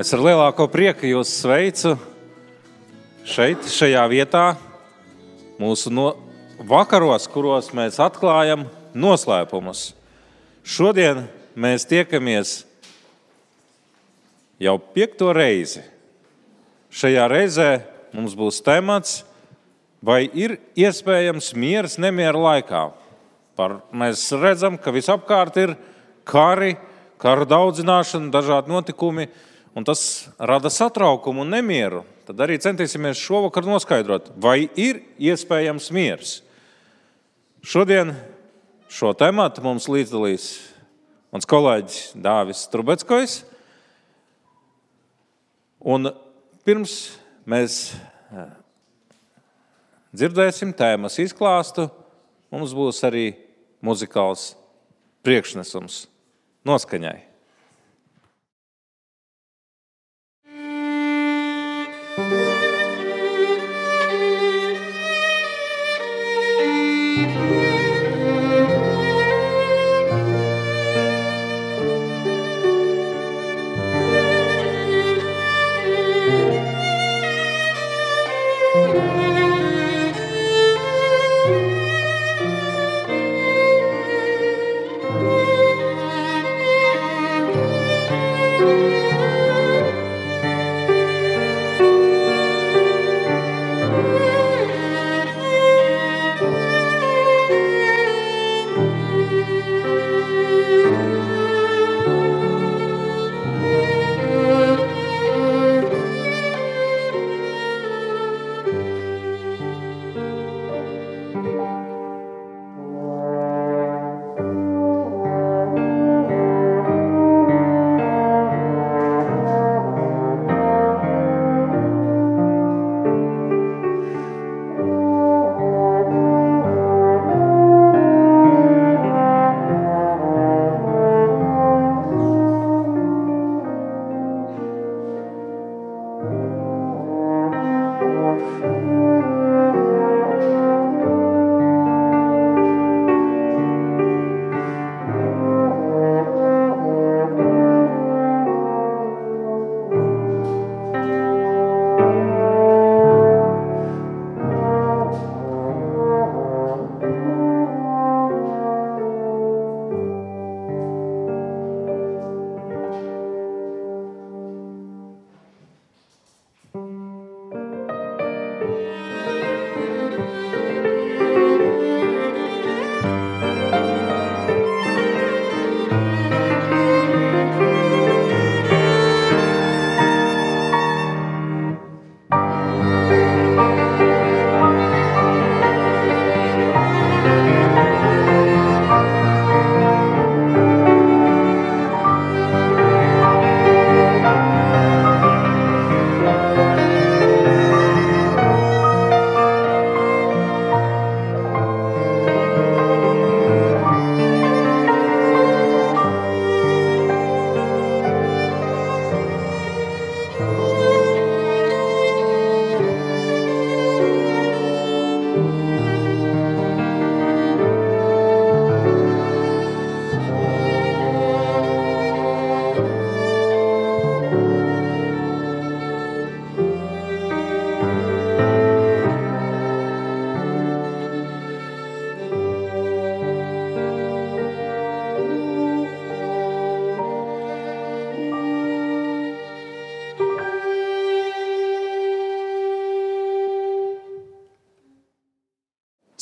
Es ar lielāko prieku jūs sveicu šeit, šajā vietā, mūsu no vakaros, kuros mēs atklājam noslēpumus. Šodien mēs tiekamies jau piekto reizi. Šajā reizē mums būs temats, vai ir iespējams miers nemiera laikā. Par, mēs redzam, ka visapkārt ir kari, karu daudzināšana, dažādi notikumi, un tas rada satraukumu un nemieru. Tad arī centīsimies šovakar noskaidrot, vai ir iespējams miers. Šodien šo tematu mums līdzdalīs mans kolēģis Dāvis Trubetskojs. Un pirms mēs dzirdēsim tēmas izklāstu, mums būs arī muzikāls priekšnesums noskaņai.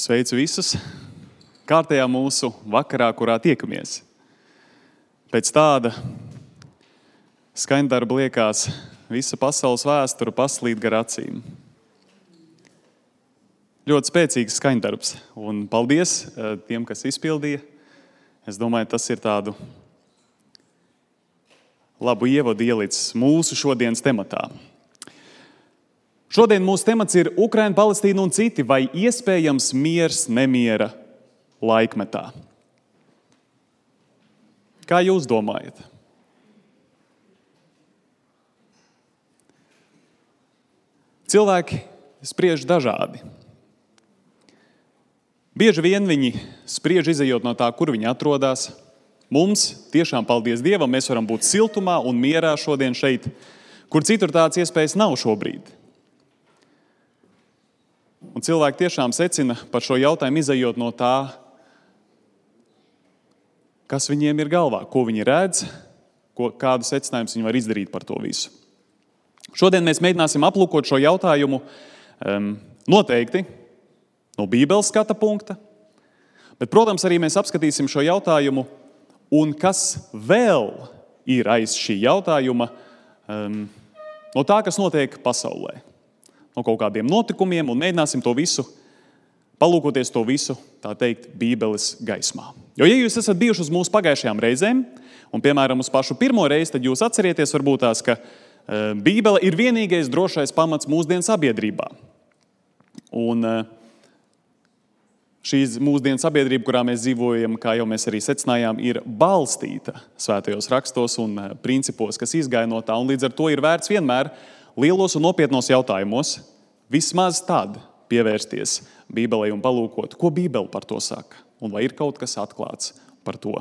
Sveicu visus! Kārtējā mūsu vakarā, kurā tiekamies. Pēc tāda skaņdarba liekas, visa pasaules vēsture paslīd gar acīm. Ļoti spēcīgs skaņdarbs, un paldies eh, tiem, kas izpildīja. Es domāju, tas ir tādu labu ievadu ielicis mūsu šodienas tematā. Šodien mūsu temats ir Ukraina, Palestīna un citi, vai iespējams miers nemiera laikmetā. Kā jūs domājat? Cilvēki spriež dažādi. Bieži vien viņi spriež izējot no tā, kur viņi atrodas. Mums, tiešām paldies Dievam, mēs varam būt siltumā un mierā šodien šeit, kur citur tādas iespējas nav šobrīd. Un cilvēki tiešām secina par šo jautājumu, izējot no tā, kas viņiem ir galvā, ko viņi redz, ko, kādu secinājumu viņi var izdarīt par to visu. Šodien mēs mēģināsim aplūkot šo jautājumu um, noteikti no Bībeles skata punkta, bet, protams, arī mēs apskatīsim šo jautājumu un kas vēl ir aiz šī jautājuma, um, no tā, kas notiek pasaulē, no kaut kādiem notikumiem, un mēģināsim to visu palūkoties to visu, tā teikt, Bībeles gaismā. Jo, ja jūs esat bijuši uz mūsu pagājušajām reizēm, un, piemēram, uz pašu pirmo reizi, tad jūs atcerieties, varbūt tās, ka uh, Bībele ir vienīgais drošais pamats mūsdienu sabiedrībā. Un uh, šī mūsdienu sabiedrība, kurā mēs dzīvojam, kā jau mēs arī secinājām, ir balstīta svētajos rakstos un uh, principos, kas izgaino no tā. Līdz ar to ir vērts vienmēr lielos un nopietnos jautājumos vismaz tad pievērsties Bībelē un palūkot, ko Bībele par to saka, un vai ir kaut kas atklāts par to.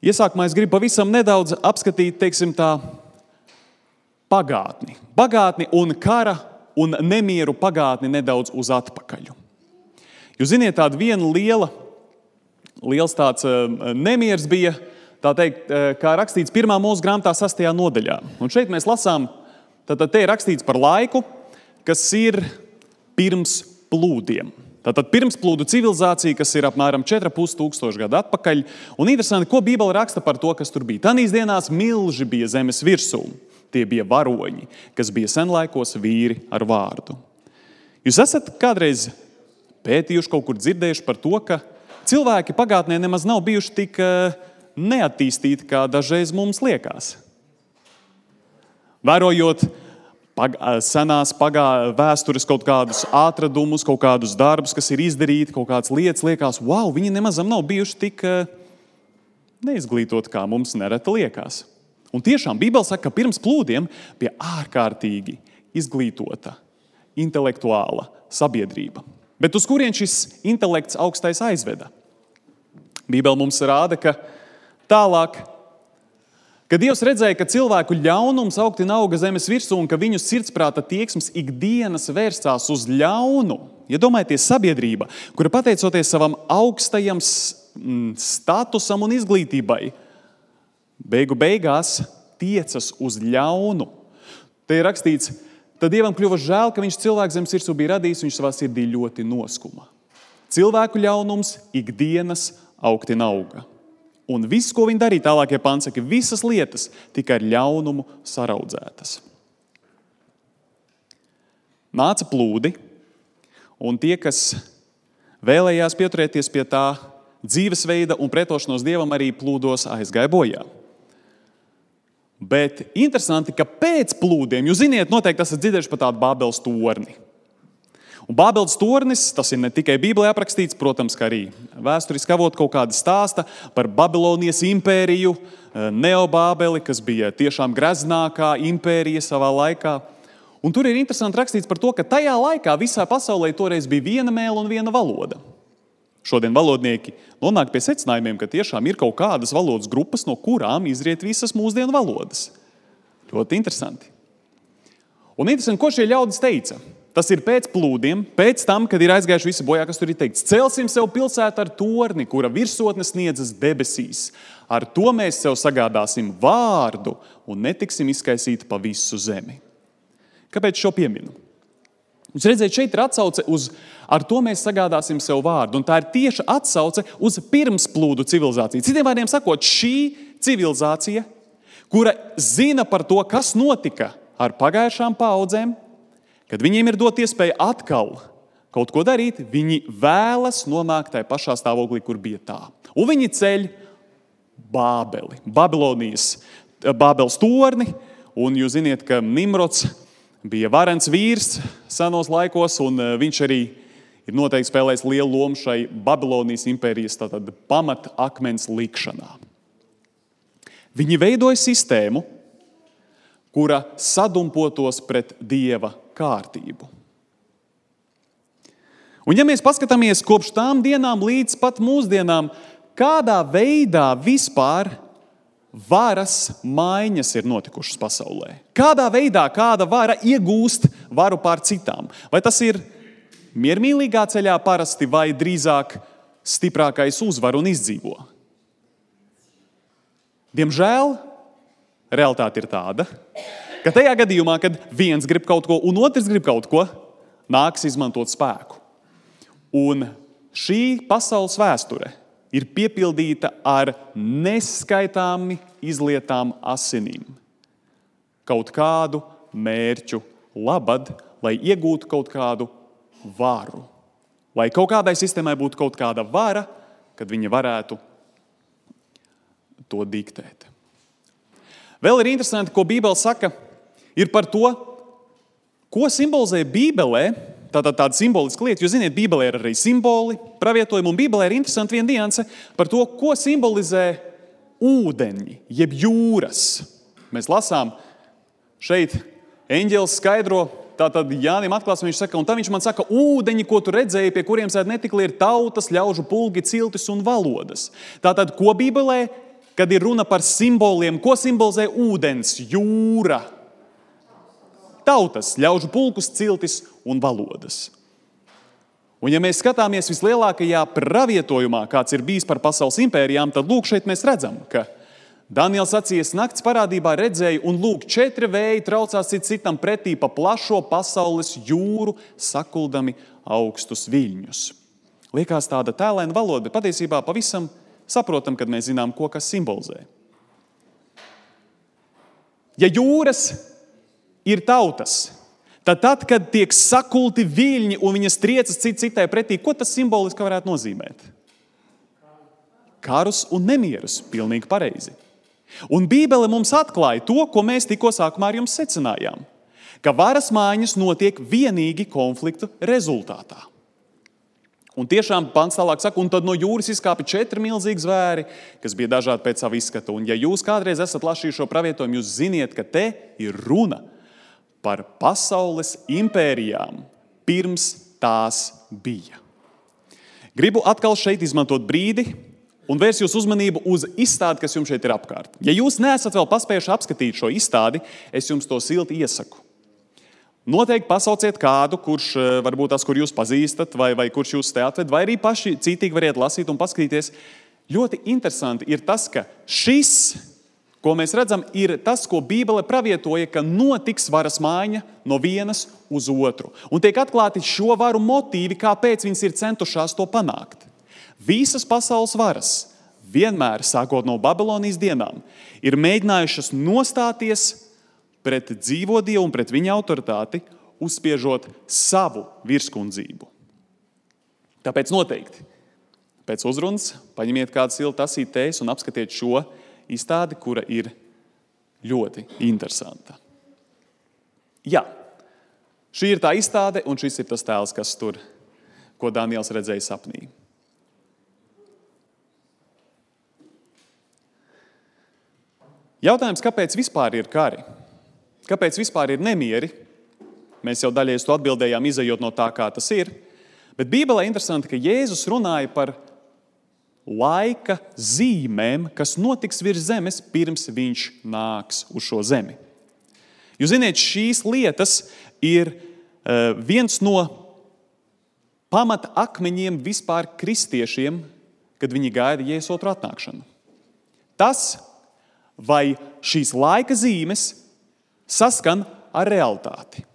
Iesākumā es gribu pavisam nedaudz apskatīt, teiksim, tā pagātni. Pagātni un kara un nemieru pagātni nedaudz uz atpakaļ. Jūs zināt, tāda viena liela, liels tāds eh, nemieris bija, tā teikt, eh, kā rakstīts pirmā mūsu grāmatā, sastajā nodaļā. Un šeit mēs lasām, tad te ir rakstīts par laiku, kas ir pirms plūdiem. Tātad pirmsplūdu civilizācija, kas ir apmēram 4,5 tūkstoši gadu atpakaļ. Un interesanti, ko Bībele raksta par to, kas tur bija. Tanīs dienās milži bija zemes virsū. Tie bija varoņi, kas bija senlaikos vīri ar vārdu. Jūs esat kādreiz pētījuši, kaut kur dzirdējuši par to, ka cilvēki pagātnē nemaz nav bijuši tik eh, neattīstīti, kā dažreiz mums liekas. Vērojot pag senās pagā, vēstures kaut kādus atradumus, kaut kādus darbus, kas ir izdarīti, kaut kādas lietas, liekas, wow, viņi nemaz nav bijuši tik neizglītoti, kā mums nereti liekas. Un tiešām Bībele saka, ka pirms plūdiem bija ārkārtīgi izglītota, intelektuāla sabiedrība. Bet uz kurien šis intelekts augstais aizveda? Bībele mums rāda, ka tālāk Kad Dievs redzēja, ka cilvēku ļaunums augti auga zemes virsū un ka viņu sirdsprāta tieksmes ikdienas vērstās uz ļaunu, iedomājieties, ja sabiedrība, kura pateicoties savam augstajam statusam un izglītībai, beigu beigās tiecas uz ļaunu. Te ir rakstīts, tad Dievam kļuva žēl, ka viņš cilvēku zemes virsū bija radījis, viņš savā sirdī ļoti noskuma. Cilvēku ļaunums ikdienas augti auga. Un viss, ko viņi darīja tālākie pansaki, visas lietas tika ar ļaunumu saraudzētas. Nāca plūdi, un tie, kas vēlējās pieturēties pie tā dzīvesveida un pretošanos dievam, arī plūdos aizgāja bojā. Bet interesanti, ka pēc plūdiem, jūs zināt, noteikti esat dzirdējuši par tādu Bābeles torni. Un Bābeles tornis, tas ir ne tikai Bībelē aprakstīts, protams, arī vēsturiski avot kaut kāda stāsta par Babilonijas impēriju, eh, Neobābeli, kas bija tiešām greznākā impērija savā laikā. Un tur ir interesanti rakstīts par to, ka tajā laikā visā pasaulē toreiz bija viena mēlīte un viena valoda. Šodien valodnieki nonāk pie secinājumiem, ka tiešām ir kaut kādas valodas grupas, no kurām izriet visas mūsdienu valodas. Ļoti interesanti. Un interesanti, ko šie ļaudis teica. Tas ir pēc plūdiem, pēc tam, kad ir aizgājuši visi bojā, kas tur ir teikts. Celsim sev pilsētu ar torni, kura virsotne sniedzas debesīs. Ar to mēs sev sagādāsim vārdu un netiksim izkaisīti pa visu zemi. Kāpēc šo pieminu? Jūs redzat, šeit ir atsauce uz ar to mēs sagādāsim sev vārdu. Un tā ir tieša atsauce uz pirmsplūdu civilizāciju. Citiem vārdiem sakot, šī civilizācija, kura zina par to, kas notika ar pagājušām paudzēm, Kad viņiem ir dot iespēja atkal kaut ko darīt, viņi vēlas nonākt tajā pašā stāvoklī, kur bija tā. Un viņi ceļ Bābeli, Babilonijas, Bābeles torni. Un jūs zināt, ka Nimrods bija varens vīrs senos laikos, un e, viņš arī ir noteikti spēlējis lielu lomu šai Babilonijas impērijas pamatakmens likšanā. Viņi veidoja sistēmu, kura sadumpotos pret dieva kārtību. Un, ja mēs paskatāmies kopš tām dienām līdz pat mūsdienām, kādā veidā vispār varas maiņas ir notikušas pasaulē. Kādā veidā kāda vara iegūst varu pār citām? Vai tas ir miermīlīgā ceļā parasti, vai drīzāk stiprākais uzvar un izdzīvo? Diemžēl realitāte ir tāda, ka tajā gadījumā, kad viens grib kaut ko un otrs grib kaut ko, nāks izmantot spēku. Un šī pasaules vēsture ir piepildīta ar neskaitāmi izlietām asinīm. Kaut kādu mērķu labad, lai iegūtu kaut kādu varu. Lai kaut kādai sistēmai būtu kaut kāda vara, kad viņa varētu to diktēt. Vēl ir interesanti, ko Bībele saka ir par to, ko simbolizē Bībelē Tātad tāda simboliska lieta, jo, ziniet, Bībelē ir arī simboli, pravietojumi, un Bībelē ir interesanti viena nianse par to, ko simbolizē ūdeņi, jeb jūras. Mēs lasām šeit, eņģēlis skaidro, tātad Jānis atklāsmē, viņš saka, un tā viņš man saka, ūdeņi, ko tu redzēji, pie kuriem sēž netikli, ir tautas, ļaužu pulgi, ciltis un valodas. Tātad, ko Bībelē, kad ir runa par simboliem, ko simbolizē ūdens, jūra? Tautas, ļaužu pulkus, ciltis un valodas. Un, ja mēs skatāmies vislielākajā pravietojumā, kāds ir bijis par pasaules impērijām, tad lūk, šeit mēs redzam, ka Daniels acīs naktas parādībā redzēja, un lūk, četri vēji traucās cits citam pretī pa plašo pasaules jūru, sakuldami augstus viļņus. Liekas tāda tēlēna valoda, bet patiesībā pavisam saprotam, kad mēs zinām, ko kas simbolizē. Ja jūras ir tautas. Tad, tad, kad tiek sakulti viļņi un viņas triecas cit citai pretī, ko tas simboliski varētu nozīmēt? Karus un nemierus. Pilnīgi pareizi. Un Bībele mums atklāja to, ko mēs tikko sākumā ar jums secinājām. Ka varas maiņas notiek tikai konfliktu rezultātā. Un tiešām pants tālāk saka, un tad no jūras izkāpa četri milzīgi zvēri, kas bija dažādi pēc sava izskata. Un, ja jūs kādreiz esat lasījuši šo pravietojumu, jūs ziniet, ka te ir runa par pasaules impērijām, pirms tās bija. Gribu atkal šeit izmantot brīdi un vērst jūsu uzmanību uz izstādi, kas jums šeit ir apkārt. Ja jūs neesat vēl paspējuši apskatīt šo izstādi, es jums to silti iesaku. Noteikti pasauciet kādu, kurš eh, varbūt tas, kur jūs pazīstat, vai, vai kurš jūs te atved, vai arī paši citīgi variet lasīt un paskatīties. Ļoti interesanti ir tas, ka šis Ko mēs redzam, ir tas, ko Bībele pravietoja, ka notiks varas maiņa no vienas uz otru. Un tiek atklāti šo varu motīvi, kāpēc viņas ir centušās to panākt. Visas pasaules varas, vienmēr sākot no Babilonijas dienām, ir mēģinājušas nostāties pret dzīvo Dievu un pret viņa autoritāti, uzspiežot savu virskundzību. Tāpēc noteikti pēc uzrunas paņemiet kādu siltu asīti tēju un apskatiet šo izstādi, kura ir ļoti interesanta. Jā, šī ir tā izstāde, un šis ir tas tēls, kas tur, ko Daniels redzēja sapnī. Jautājums, kāpēc vispār ir kari? Kāpēc vispār ir nemieri? Mēs jau daļai to atbildējām, izējot no tā, kā tas ir. Bet Bībelē interesanti, ka Jēzus runāja par laika zīmēm, kas notiks virs zemes, pirms viņš nāks uz šo zemi. Jūs zināt, šīs lietas ir uh, viens no pamata akmeņiem vispār kristiešiem, kad viņi gaida Jēzus otru atnākšanu. Tas, vai šīs laika zīmes saskan ar realitāti.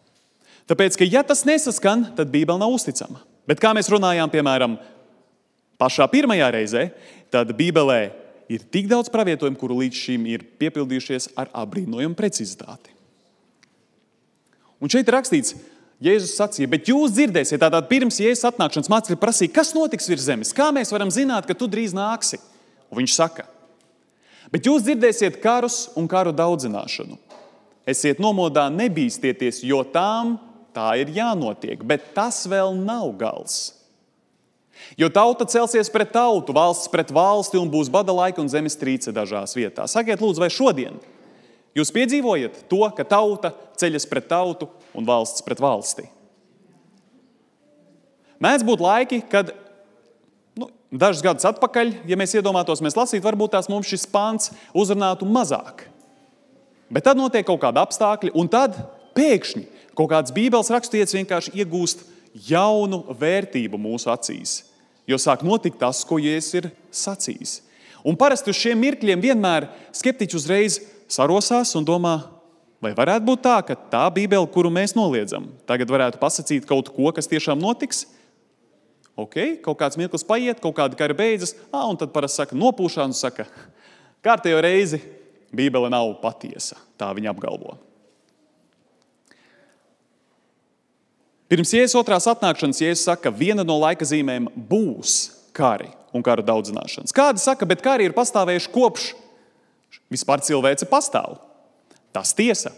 Tāpēc, ka ja tas nesaskan, tad Bībele nav uzticama. Bet kā mēs runājām, piemēram, pašā pirmajā reizē, tad Bībelē ir tik daudz pravietojumu, kuru līdz šim ir piepildījušies ar apbrīnojumu precizitāti. Un šeit ir rakstīts, Jēzus sacīja, bet jūs dzirdēsiet, tātad pirms Jēzus atnākšanas mācekļi prasīja, kas notiks virs zemes, kā mēs varam zināt, ka tu drīz nāksi. Un viņš saka, bet jūs dzirdēsiet karus un karu daudzināšanu. Esiet nomodā, nebīsties, jo tām tā ir jānotiek, bet tas vēl nav gals. Jo tauta celsies pret tautu, valsts pret valsti un būs bada laika un zemestrīce dažās vietās. Sakiet, lūdzu, vai šodien jūs piedzīvojat to, ka tauta ceļas pret tautu un valsts pret valsti? Mēdz būt laiki, kad Nu, dažus gadus atpakaļ, ja mēs iedomātos, mēs lasītu, varbūt tās mums šis pāns uzrunātu mazāk. Bet tad notiek kaut kāda apstākļa, un tad pēkšņi kaut kāds Bībeles raksturietis vienkārši iegūst jaunu vērtību mūsu acīs. Jo sāk notikt tas, ko Jēzus ir sacījis. Un parasti uz šiem mirkļiem vienmēr skeptiķi uzreiz sarosās un domā, vai varētu būt tā, ka tā Bībele, kuru mēs noliedzam, tagad varētu pasakīt kaut ko, kas tiešām notiks. Ok, kaut kāds mirklis paiet, kaut kāda kara beidzas, ah, un tad parasti saka, nopūšana saka, kārtējo reizi Bībele nav patiesa. Tā viņa apgalvo. Pirms Jēzus otrās atnākšanas Jēzus saka, ka viena no laika zīmēm būs kari un kara daudzināšanas. Kādi saka, bet kari ir pastāvējuši kopš vispār cilvēce pastāv. Tas tiesa.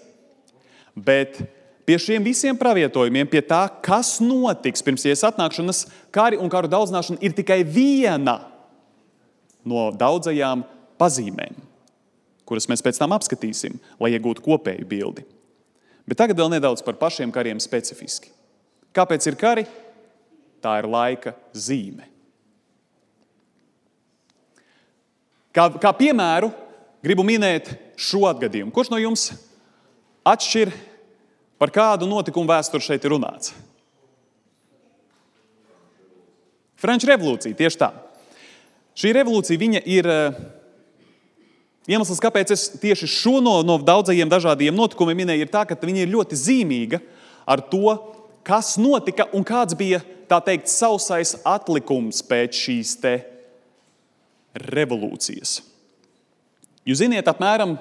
Bet pie šiem visiem pravietojumiem, pie tā, kas notiks pirms Jēzus atnākšanas, kari un karu daudzināšana ir tikai viena no daudzajām pazīmēm, kuras mēs pēc tam apskatīsim, lai iegūtu kopēju bildi. Bet tagad vēl nedaudz par pašiem kariem specifiski. Kāpēc ir kari? Tā ir laika zīme. Kā, kā piemēru gribu minēt šo atgadījumu. Kurš no jums atšķir, par kādu notikumu vēsturi šeit ir runāts? Franču revolūcija, tieši tā. Šī revolūcija ir eh, iemesls, kāpēc es tieši šo no, no daudzajiem dažādiem notikumiem minēju, ir tā, ka viņa ir ļoti zīmīga ar to, kas notika un kāds bija tā teikt sausais atlikums pēc šīs revolūcijas. Jūs zināt, apmēram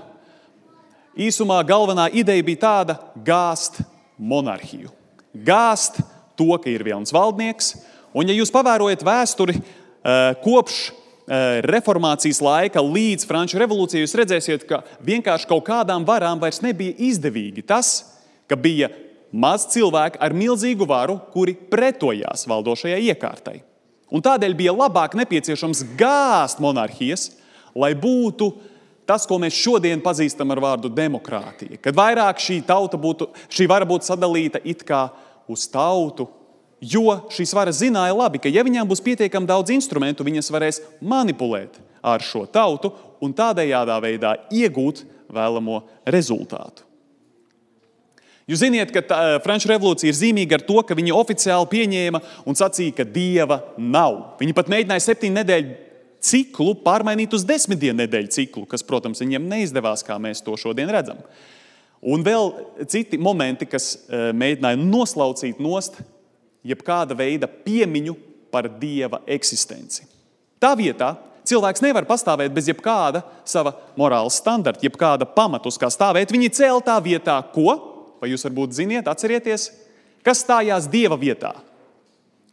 īsumā galvenā ideja bija tāda - gāzt monarhiju, gāzt to, ka ir viens valdnieks. Un, ja jūs pavērojat vēsturi eh, kopš eh, reformācijas laika līdz Franču revolūcijai, jūs redzēsiet, ka vienkārši kaut kādām varām vairs nebija izdevīgi tas, ka bija maz cilvēku ar milzīgu varu, kuri pretojās valdošajai iekārtai. Un tādēļ bija labāk nepieciešams gāzt monarhijas, lai būtu tas, ko mēs šodien pazīstam ar vārdu demokrātija. Kad vairāk šī, būtu, šī vara būtu sadalīta it kā uz tautu, jo šīs varas zināja labi, ka ja viņām būs pietiekami daudz instrumentu, viņas varēs manipulēt ar šo tautu un tādējādā veidā iegūt vēlamo rezultātu. Jūs zināt, ka tā, eh, Franču revolūcija ir zīmīga ar to, ka viņi oficiāli pieņēma un sacīja, ka dieva nav. Viņi pat mēģināja septiņu nedēļu ciklu pārmainīt uz desmit dienu nedēļu ciklu, kas, protams, viņiem neizdevās, kā mēs to šodien redzam. Un vēl citi momenti, kas eh, mēģināja noslaucīt nost jebkāda veida piemiņu par dieva eksistenci. Tā vietā cilvēks nevar pastāvēt bez jebkāda sava morāla standarta, jebkāda pamata, uz kā stāvēt. Viņi cēlā tā vietā, ko? Vai jūs varbūt ziniet, atcerieties, kas stājās Dieva vietā?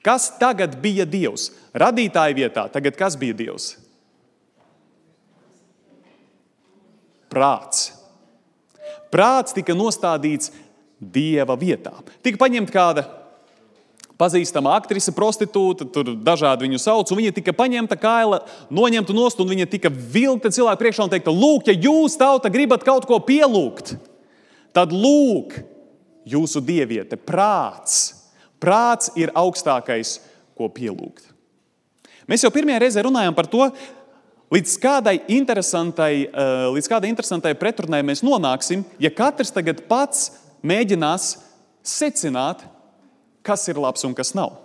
Kas tagad bija Dievs? Radītāja vietā, tagad kas bija Dievs? Prāts. Prāts tika nostādīts Dieva vietā. Tika paņemta kāda pazīstama aktrise, prostitūta, tur dažādi viņu sauc, un viņa tika paņemta kaila, noņemta nost, un viņa tika vilkta cilvēku priekšā un teikta, lūk, ja jūs tauta gribat kaut ko pielūgt, tad lūk, jūsu dieviete, prāts. Prāts ir augstākais, ko pielūgt. Mēs jau pirmajā reizē runājām par to, līdz kādai interesantai, eh, līdz kādai interesantai pretrunai mēs nonāksim, ja katrs tagad pats mēģinās secināt, kas ir labs un kas nav.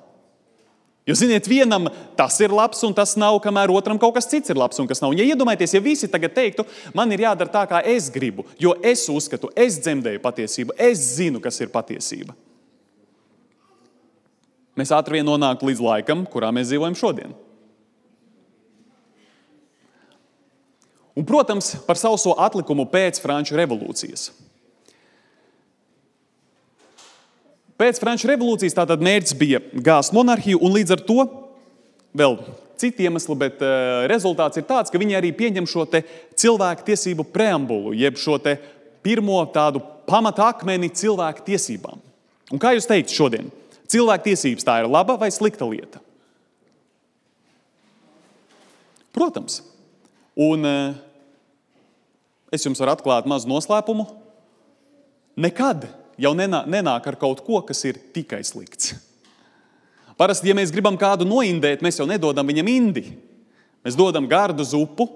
Jo, ziniet, vienam tas ir labs, un tas nav, kamēr otram kaut kas cits ir labs, un kas nav. Un, ja iedomājieties, ja visi tagad teiktu, man ir jādara tā, kā es gribu, jo es uzskatu, es dzemdēju patiesību, es zinu, kas ir patiesība. Mēs ātri vien nonāktu līdz laikam, kurā mēs dzīvojam šodien. Un, protams, par sauso atlikumu pēc Franču revolūcijas. Pēc Franču revolūcijas tātad mērķis bija gāzt monarhiju, un līdz ar to vēl citi iemesli, bet uh, rezultāts ir tāds, ka viņi arī pieņem šo cilvēku tiesību preambulu, jeb šo pirmo tādu pamata akmeni cilvēku tiesībām. Un kā jūs teikt šodien? Cilvēku tiesības tā ir laba vai slikta lieta? Protams. Un uh, es jums varu atklāt mazu noslēpumu. Nekad jau nenāk ar kaut ko, kas ir tikai slikts. Parasti, ja mēs gribam kādu noindēt, mēs jau nedodam viņam indi. Mēs dodam gardu zupu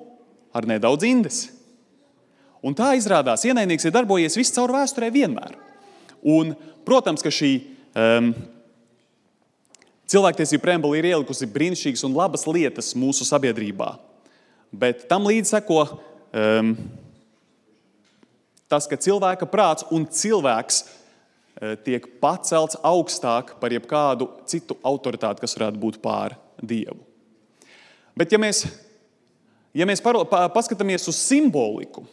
ar nedaudz indes. Un tā izrādās, ienaidnieks ir darbojies visu caur vēsturē vienmēr. Un, protams, ka šī um, cilvēktiesība preambula ir ielikusi brīnišķīgas un labas lietas mūsu sabiedrībā. Bet tam līdzi seko um, tas, ka cilvēka prāts un cilvēks uh, tiek pacelts augstāk par jebkādu citu autoritāti, kas varētu būt pār Dievu. Bet, ja mēs, ja mēs paro, pa, paskatāmies uz simboliku,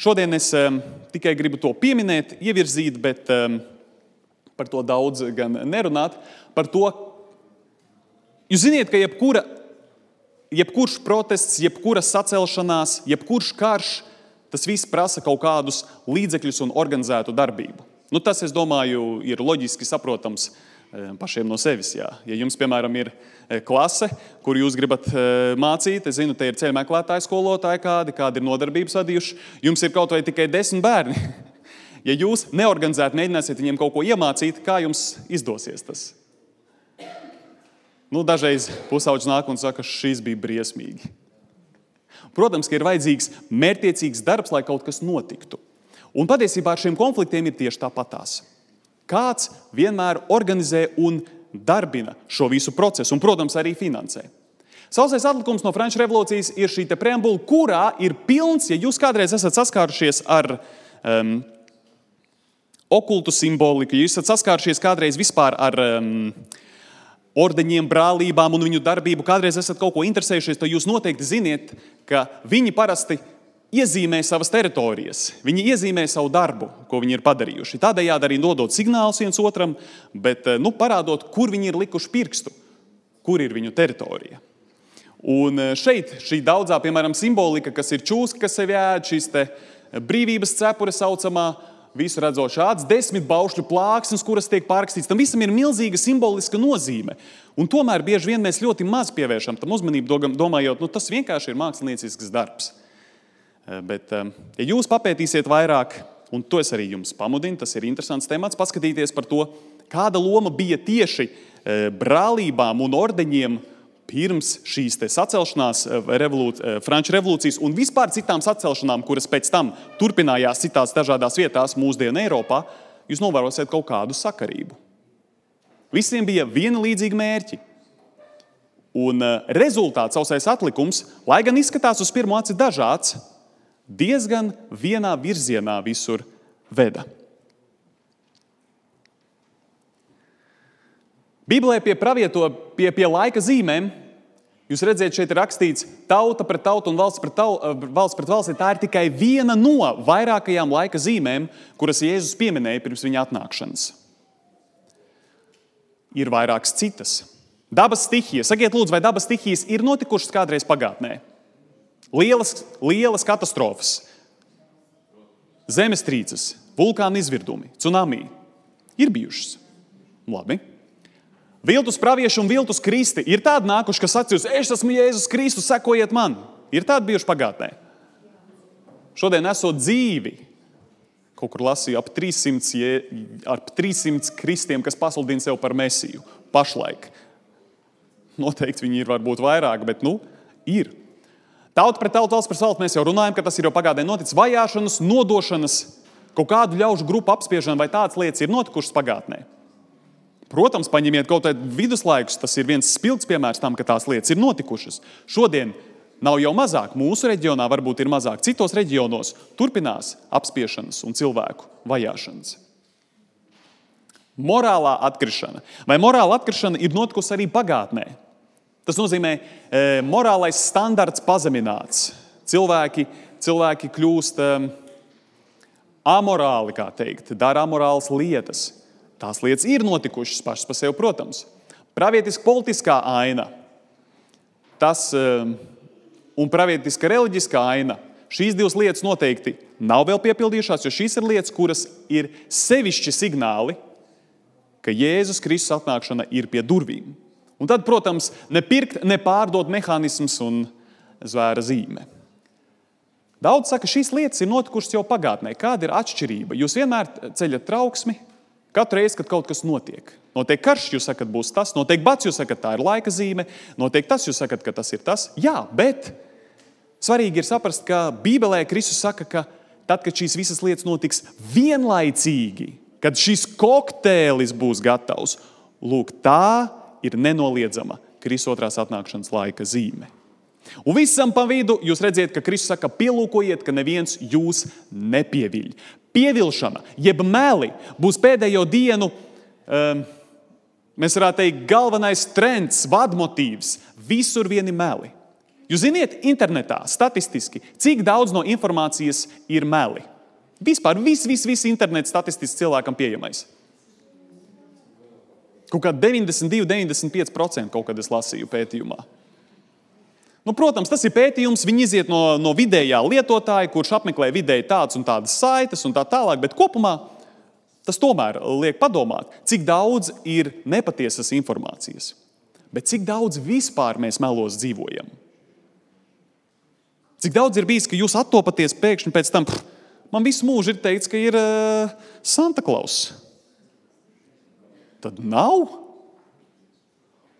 šodien es um, tikai gribu to pieminēt, ievirzīt, bet um, par to daudz gan nerunāt. Par to, jūs zināt, ka jebkura, jebkurš protests, jebkura sacelšanās, jebkurš karš, tas viss prasa kaut kādus līdzekļus un organizētu darbību. Nu, tas, es domāju, ir loģiski saprotams eh, pašiem no sevis. Jā. Ja jums, piemēram, ir eh, klase, kur jūs gribat eh, mācīt, es zinu, te ir ceļu meklētāji, skolotāji, kādi, kādi ir nodarbības vadījuši, jums ir kaut vai tikai desmit bērni. Ja jūs neorganizēti mēģināsiet viņiem kaut ko iemācīt, kā jums izdosies tas? Nu, dažreiz pusauģis nāk un saka, šis bija briesmīgi. Protams, ka ir vajadzīgs mērķiecīgs darbs, lai kaut kas notiktu. Un patiesībā ar šiem konfliktiem ir tieši tāpatās. Kāds vienmēr organizē un darbina šo visu procesu, un, protams, arī finansē. Sausais atlikums no Frančijas revolūcijas ir šī preambula, kurā ir pilns, ja jūs kādreiz esat saskārušies ar um, okultu simboliku, ja jūs esat saskārušies kādreiz vispār ar um, ordeņiem, brālībām un viņu darbību, kādreiz esat kaut ko interesējušies, tad jūs noteikti ziniet, ka viņi parasti iezīmē savas teritorijas, viņi iezīmē savu darbu, ko viņi ir padarījuši. Tādējādi arī dodot signālus viens otram, bet nu, parādot, kur viņi ir likuši pirkstu, kur ir viņu teritorija. Un eh, šeit šī daudzā, piemēram, simbolika, kas ir čūska, kas sev ēd, šīs brīvības cepure saucamā, visu redzot šāds desmit baušļu plāksnes, kuras tiek pārrakstīts. Tam visam ir milzīga simboliska nozīme. Un tomēr bieži vien mēs ļoti maz pievēršam tam uzmanību, domājot, nu, tas vienkārši ir māksliniecisks darbs. Eh, bet, eh, ja jūs papētīsiet vairāk, un to es arī jums pamudinu, tas ir interesants temats, paskatīties par to, kāda loma bija tieši eh, brālībām un ordeņiem pirms šīs sacelšanās, eh, revolūci, eh, Franču revolūcijas un vispār citām sacelšanām, kuras pēc tam turpinājās citās dažādās vietās mūsdienu Eiropā, jūs novērosiet kaut kādu sakarību. Visiem bija viena līdzīga mērķi. Un eh, rezultāts, sausais atlikums, lai gan izskatās uz pirmo aci dažāds, diezgan vienā virzienā visur veda. Bībelē pie pravieto, pie, pie laika zīmēm, jūs redzat, šeit ir rakstīts, tauta pret tautu un valsts pret, tau, eh, valsts pret valsti. Tā ir tikai viena no vairākajām laika zīmēm, kuras Jēzus pieminēja pirms viņa atnākšanas. Ir vairākas citas. Dabas stihijas. Sakiet, lūdzu, vai dabas stihijas ir notikušas kādreiz pagātnē? Lielas, lielas katastrofas, zemestrīces, vulkāna izvirdumi, tsunami ir bijušas. Labi. Viltus pravieši un viltus kristi ir tādi nākuši, kas sacīs, es esmu Jēzus Kristus, sekojiet man. Ir tādi bijuši pagātnē. Šodien esot dzīvi, kaut kur lasīju ap 300, ap 300 kristiem, kas pasludina sevi par mesiju. Pašlaik. Noteikti viņi ir varbūt vairāk, bet nu, ir. Tauta pret tautu, valsts pret valsts mēs jau runājam, ka tas ir jau pagātnē noticis. Vajāšanas, nodošanas, kaut kādu ļaužu grupu apspiešana vai tādas lietas ir notikušas pagātnē. Protams, paņemiet kaut kādus viduslaikus. Tas ir viens spilgts piemērs tam, ka tās lietas ir notikušas. Šodien nav jau mazāk. Mūsu reģionā varbūt ir mazāk. Citos reģionos turpinās apspiešanas un cilvēku vajāšanas. Morālā atkrišana. Vai morāla atkrišana ir notikusi arī pagātnē? Tas nozīmē, ka e, morālais standarts pazemināts. Cilvēki, cilvēki kļūst e, amorāli, kā teikt, dara amorālas lietas. Tās lietas ir notikušas pašas par sevi, protams. Pravietiska politiskā aina tas, um, un pravietiska reliģiskā aina. Šīs divas lietas noteikti nav vēl piepildījušās, jo šīs ir lietas, kuras ir sevišķi signāli, ka Jēzus Kristus atnākšana ir pie durvīm. Un tad, protams, nepirkt, nepārdot mehānisms un zvēra zīme. Daudz saka, ka šīs lietas ir notikušas jau pagātnē. Kāda ir atšķirība? Jūs vienmēr ceļat trauksmi, Katru reizi, kad kaut kas notiek, notiek karš, jūs sakat, būs tas, notiek bats, jūs sakat, tā ir laika zīme, notiek tas, jūs sakat, ka tas ir tas. Jā, bet svarīgi ir saprast, ka Bībelē Kristus saka, ka tad, kad šīs visas lietas notiks vienlaicīgi, kad šis kokteilis būs gatavs, lūk, tā ir nenoliedzama Kristus otrās atnākšanas laika zīme. Un visam pa vidu jūs redzat, ka Kristus saka, pielūkojiet, ka neviens jūs nepieviļ. Pievilšana, jeb meli, būs pēdējo dienu, um, mēs varētu teikt, galvenais trends, vadmotīvs. Visur vieni meli. Jūs zināt, internetā statistiski, cik daudz no informācijas ir meli. Vispār viss, viss, viss internets statistiski cilvēkam pieejamais. Kaut kā 92, 95% kaut kad es lasīju pētījumā. Nu, protams, tas ir pētījums. Viņi iziet no, no vidējā lietotāja, kurš apmeklē vidēji tādas un tādas saites un tā tālāk, bet kopumā tas tomēr liek padomāt, cik daudz ir nepatiesas informācijas, bet cik daudz vispār mēs melos dzīvojam. Cik daudz ir bijis, ka jūs attopaties pēkšņi pēc tam, pff, man visu mūžu ir teikts, ka ir uh, Santa Claus. Tad nav.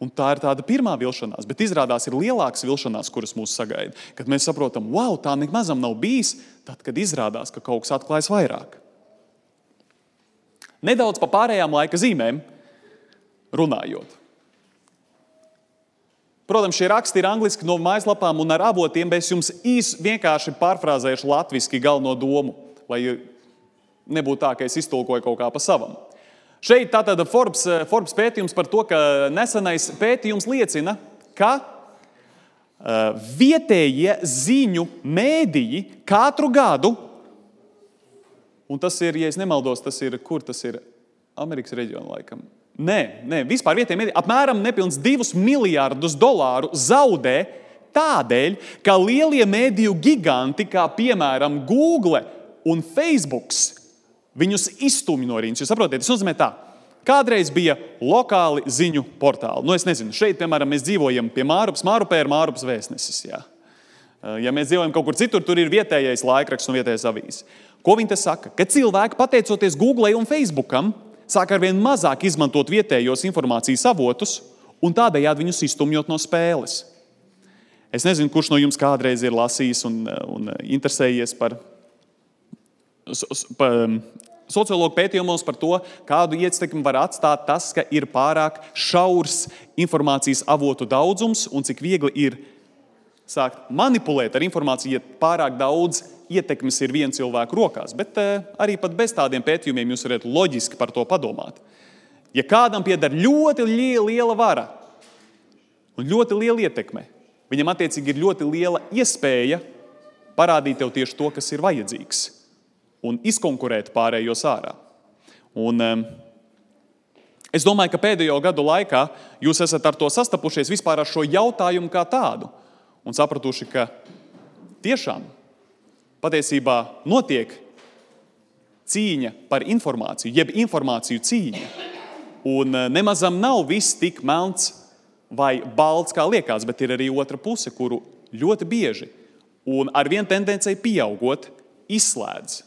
Un tā ir tāda pirmā vilšanās, bet izrādās ir lielākas vilšanās, kuras mūs sagaida. Kad mēs saprotam, wow, tā nemazam nav bijis, tad, kad izrādās, ka kaut kas atklājas vairāk. Nedaudz par pārējām laika zīmēm runājot. Protams, šie raksti ir angliski no mājaslapām un ar avotiem, bet es jums īsi vienkārši pārfrāzēšu latviešu galveno domu, lai nebūtu tā, ka es iztulkoju kaut kā pa savam. Šeit tātad Forbes, eh, Forbes pētījums par to, ka nesenais pētījums liecina, ka uh, vietējie ziņu mēdīji katru gadu, un tas ir, ja nemaldos, tas ir kur tas ir Amerikas reģionā laikam. Nē, nē, vispār vietējie mēdīji apmēram nepilns 2 miljardus dolāru zaudē tādēļ, ka lielie mēdīju giganti, kā piemēram Google un Facebook, Viņus izstumj no rīnas. Jūs saprotat, tas nozīmē tā. Kādreiz bija lokāli ziņu portāli. Nu, es nezinu, šeit, piemēram, mēs dzīvojam pie Mārupas, Mārupē ir Mārupas vēstnesis. Jā. Ja mēs dzīvojam kaut kur citur, tur ir vietējais laikraksts un vietējais avīzes. Ko viņi te saka? Ka cilvēki, pateicoties Google un Facebookam, sāk ar vien mazāk izmantot vietējos informācijas avotus un tādējādi viņus izstumjot no spēles. Es nezinu, kurš no jums kādreiz ir lasījis un, un interesējies par sociologu pētījumos par to, kādu ietekmi var atstāt tas, ka ir pārāk šaurs informācijas avotu daudzums un cik viegli ir sākt manipulēt ar informāciju, ja pārāk daudz ietekmes ir viena cilvēka rokās. Bet eh, arī bez tādiem pētījumiem jūs varat loģiski par to padomāt. Ja kādam pieder ļoti liela vara un ļoti liela ietekme, viņam attiecīgi ir ļoti liela iespēja parādīt tev tieši to, kas ir vajadzīgs un izkonkurēt pārējos ārā. Un, um, Es domāju, ka pēdējo gadu laikā jūs esat ar to sastapušies vispār ar šo jautājumu kā tādu un sapratuši, ka tiešām patiesībā notiek cīņa par informāciju, jeb informāciju cīņa. Un uh, nemazam nav viss tik melns vai balts, kā liekas, bet ir arī otra puse, kuru ļoti bieži un ar vienu tendenciju pieaugot, izslēdz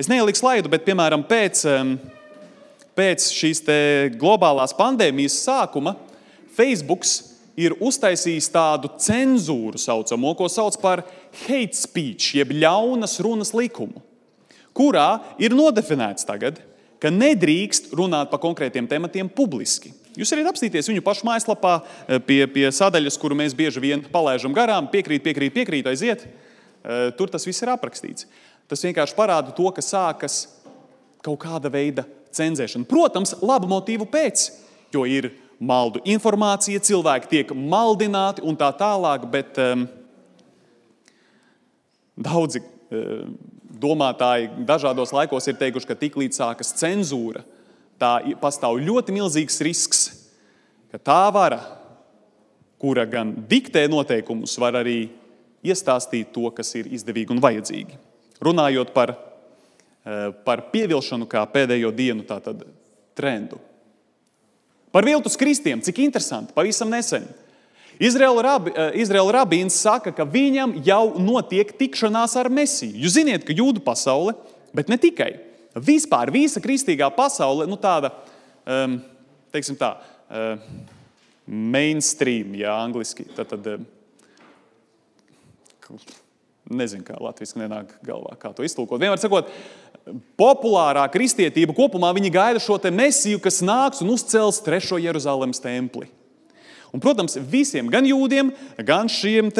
Es neieliku slaidu, bet piemēram pēc, pēc šīs globālās pandēmijas sākuma Facebook ir uztaisījis tādu cenzūru, saucamo, ko sauc par hate speech, jeb ļaunas runas likumu, kurā ir nodefinēts tagad, ka nedrīkst runāt par konkrētiem tematiem publiski. Jūs varat apstīties viņu pašu mājaslapā, eh, pie, pie sadaļas, kuru mēs bieži vien palaidām garām, piekrīt, piekrīt, piekrīt, aiziet. Eh, tur tas viss ir aprakstīts. Tas vienkārši parāda to, ka sākas kaut kāda veida cenzēšana. Protams, labu motīvu pēc, jo ir maldu informācija, cilvēki tiek maldināti un tā tālāk, bet um, daudzi um, domātāji dažādos laikos ir teikuši, ka tiklīdz sākas cenzūra, tā pastāv ļoti milzīgs risks, ka tā vara, kura gan diktē noteikumus, var arī iestāstīt to, kas ir izdevīgi un vajadzīgi runājot par, eh, par pievilšanu kā pēdējo dienu tātad, trendu. Par viltus kristiem, cik interesanti, pavisam nesen. Izraela, rabi, eh, Izraela rabīns saka, ka viņam jau notiek tikšanās ar Mesiju. Jūs zināt, ka jūdu pasaule, bet ne tikai. vispār visa kristīgā pasaule, nu tāda, um, teiksim tā, uh, mainstream, ja angliski. Tad, tad, um, nezinu, kā latviešu nenāk galvā, kā to iztulkot. Vienmēr sakot, populārā kristietība kopumā gaida šo mesiju, kas nāks un uzcels trešo Jeruzalemes templi. Un, protams, visiem, gan jūdiem, gan šiem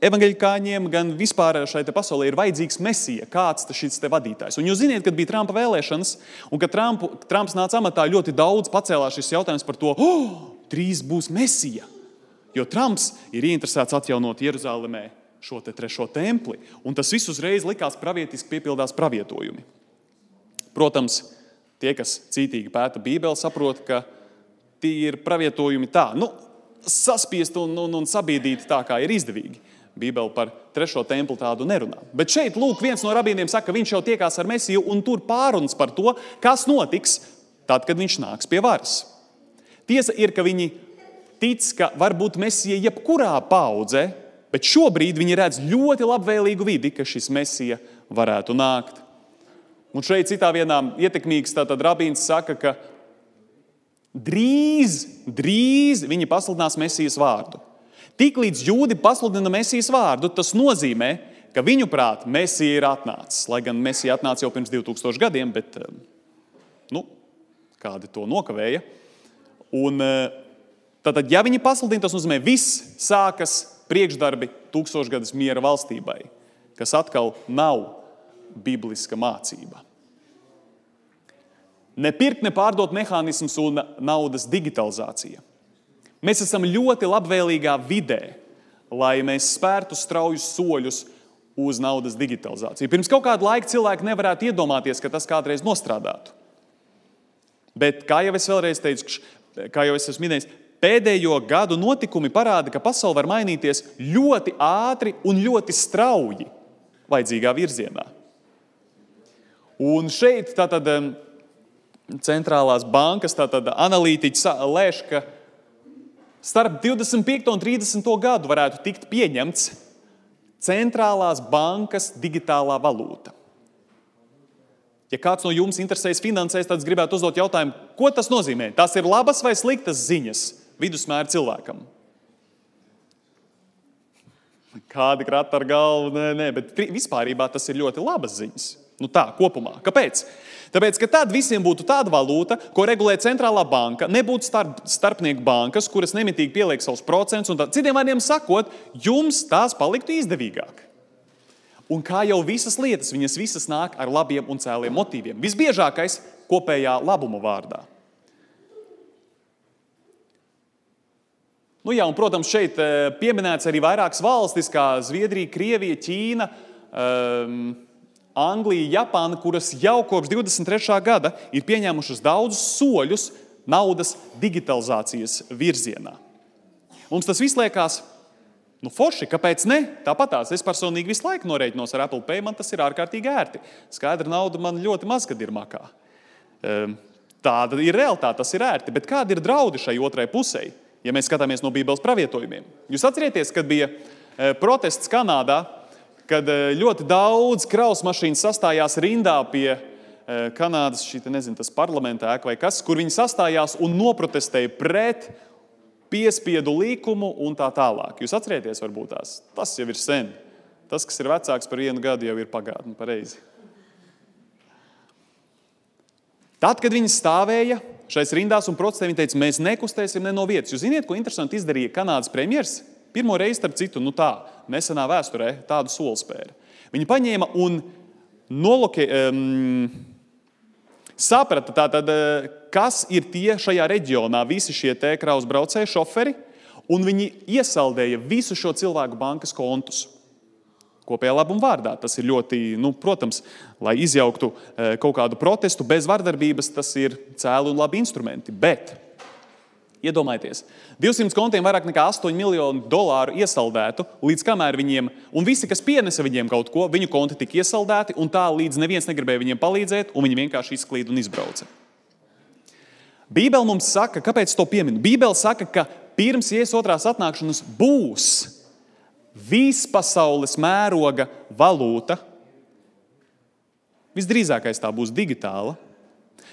evanģeļkāņiem, gan vispār šai pasaulē ir vajadzīgs mesija, kāds ir šis vadītājs. Un jūs zināt, kad bija Trumpa vēlēšanas, un kad Trumpu, Trumps nāca amatā, ļoti daudz pacēlās šis jautājums par to, oh, drīz būs mesija. Jo Trumps ir ieinteresēts atjaunot Jeruzalemē šo te trešo templi, un tas viss uzreiz likās pravietiski piepildās pravietojumi. Protams, tie, kas cītīgi pēta Bībeli, saprot, ka tie ir pravietojumi tā, nu, saspiest un, un, un sabiedrīt tā, kā ir izdevīgi. Bībele par trešo templi tādu nerunā. Bet šeit, lūk, viens no rabīniem saka, ka viņš jau tiekās ar Mēsiju un tur pārunas par to, kas notiks tad, kad viņš nāks pie varas. Tiesa ir, ka viņi tic, ka var būt Mēsija jebkurā paudzē, Bet šobrīd viņi redz ļoti labvēlīgu vidi, ka šis mesija varētu nākt. Un šeit citā vienā ietekmīgs rabīns saka, ka drīz, drīz viņi pasludinās mesijas vārdu. Tiklīdz jūdi pasludina mesijas vārdu, tas nozīmē, ka viņu prāt mesija ir atnācis. Lai gan mesija atnāca jau pirms 2000 gadiem, bet eh, nu, kādi to nokavēja. Un, tātad, eh, ja viņi pasludina, tas nozīmē, viss sākas priekšdarbi tūkstošgadus miera valstībai, kas atkal nav bibliska mācība. Nepirkt, ne pārdot mehānisms un naudas digitalizācija. Mēs esam ļoti labvēlīgā vidē, lai mēs spērtu straujus soļus uz naudas digitalizāciju. Pirms kaut kāda laika cilvēki nevarētu iedomāties, ka tas kādreiz nostrādātu. Bet, kā jau es vēlreiz teicu, kā jau es esmu minējis, Pēdējo gadu notikumi parāda, ka pasaule var mainīties ļoti ātri un ļoti strauji vajadzīgā virzienā. Un šeit tātad centrālās bankas analītiķi lēš, ka starp 25 un 30 gadu varētu tikt pieņemts centrālās bankas digitālā valūta. Ja kāds no jums interesēs finansēs, tad es gribētu uzdot jautājumu, ko tas nozīmē? Tas ir labas vai sliktas ziņas vidusmēra cilvēkam. Kādi krata ar galvu? Nē, nē, bet vispār tas ir ļoti labas ziņas. Nu tā, kopumā. Kāpēc? Tāpēc, ka tad visiem būtu tāda valūta, ko regulē centrālā banka, nebūtu starp, starpnieku bankas, kuras nemitīgi pieliek savus procentus. Citiem vārdiem sakot, jums tās paliktu izdevīgāk. Un kā jau visas lietas, viņas visas nāk ar labiem un cēliem motīviem. Visbiežākais kopējā labuma vārdā. Nu, jā, un, protams, šeit eh, pieminēts arī vairākas valstis, kā Zviedrija, Krievija, Ķīna, um, Anglija, Japāna, kuras jau kopš 23. gada ir pieņēmušas daudzus soļus naudas digitalizācijas virzienā. Mums tas viss liekas, nu, forši, kāpēc ne? Tāpatās es personīgi visu laiku norēķinos ar Apple Pay, man tas ir ārkārtīgi ērti. Skaidra nauda man ļoti maz, kad ir makā. Um, tāda ir realitāte, tas ir ērti. Bet kādi ir draudi šai otrai pusē? Ja mēs skatāmies no Bībeles pravietojumiem. Jūs atcerieties, kad bija e, protests Kanādā, kad e, ļoti daudz kravas mašīnas sastājās rindā pie e, Kanādas šī, nezinu, parlamenta ēka vai kas, kur viņi sastājās un noprotestēja pret piespiedu likumu un tā tālāk. Jūs atcerieties, varbūt tās. Tas jau ir sen. Tas, kas ir vecāks par vienu gadu, jau ir pagātne pareizi. Tad, kad viņi stāvēja šais rindās un protestēja. Viņa teica, mēs nekustēsim ne no vietas. Jūs zināt, ko interesanti izdarīja Kanādas premjerministrs? Pirmo reizi, starp citu, nu tā, nesenā vēsturē tādu soli spēra. Viņa paņēma un noloke, um, saprata, tātad, eh, kas ir tie šajā reģionā, visi šie kraus braucēji, šoferi, un viņi iesaldēja visu šo cilvēku bankas kontus kopējā labuma vārdā. Tas ir ļoti, nu, protams, lai izjauktu e, kaut kādu protestu bez vardarbības, tas ir cēli un labi instrumenti. Bet Iedomājieties, 200 kontiem vairāk nekā 8 miljonu dolāru iesaldētu, līdz kamēr viņiem, un visi, kas pienesa viņiem kaut ko, viņu konti tika iesaldēti, un tā līdz neviens negribēja viņiem palīdzēt, un viņi vienkārši izklīda un izbrauca. Bībele mums saka, kāpēc to pieminu? Bībele saka, ka pirms Jēzus otrās atnākšanas būs vispasaules mēroga valūta, Visdrīzākais tā būs digitāla.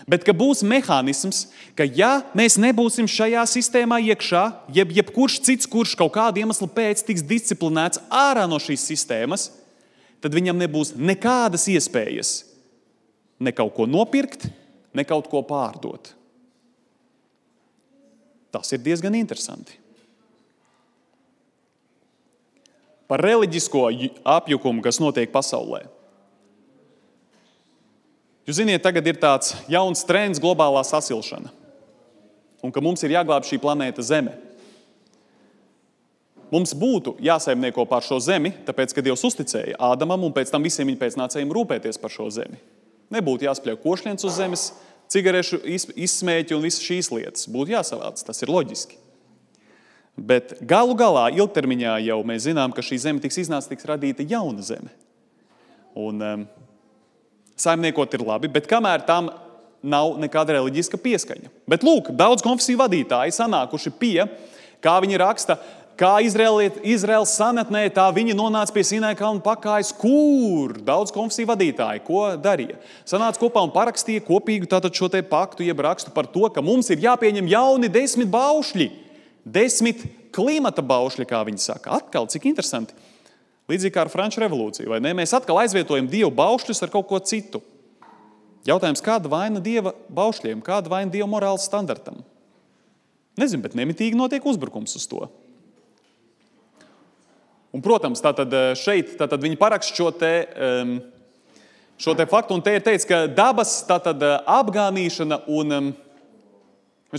Bet ka būs mehānisms, ka ja mēs nebūsim šajā sistēmā iekšā, jeb jebkurš cits, kurš kaut kādu iemeslu pēc tiks disciplinēts ārā no šīs sistēmas, tad viņam nebūs nekādas iespējas ne kaut ko nopirkt, ne kaut ko pārdot. Tas ir diezgan interesanti. Par reliģisko apjukumu, kas notiek pasaulē. Jūs zināt, tagad ir tāds jauns trends, globālā sasilšana. Un ka mums ir jāglābj šī planēta Zeme. Mums būtu jāsaimnieko pār šo zemi, tāpēc, ka Dievs uzticēja Ādamam un pēc tam visiem viņa pēcnācējiem rūpēties par šo zemi. Nebūtu jāspļauj košļiens uz zemes, cigarešu izsmēķi un visas šīs lietas. Būtu jāsavāc, tas ir loģiski. Bet galu galā, ilgtermiņā jau mēs zinām, ka šī zeme tiks iznāca, tiks radīta jauna zeme. Un, um, saimniekot ir labi, bet kamēr tam nav nekāda reliģiska pieskaņa. Bet lūk, daudz konfesiju vadītāji sanākuši pie, kā viņi raksta, kā Izraels sanatnē, tā viņi nonāca pie Sinai kalna pakājas, kur daudz konfesiju vadītāji ko darīja. Sanāca kopā un parakstīja kopīgu šo paktu, jeb rakstu par to, ka mums ir jāpieņem jauni desmit baušļi, desmit klimata baušļi, kā viņi saka. Atkal, cik interesanti. Līdzīgi kā ar Franču revolūciju, vai ne? Mēs atkal aizvietojam dievu baušļus ar kaut ko citu. Jautājums, kāda vaina dieva baušļiem, kāda vaina dieva morāles standartam? Nezinu, bet nemitīgi notiek uzbrukums uz to. Un, protams, tātad eh, šeit tātad viņi parakst šo te, šo te faktu, un te ir teikts, ka dabas tātad, eh, apgānīšana un um,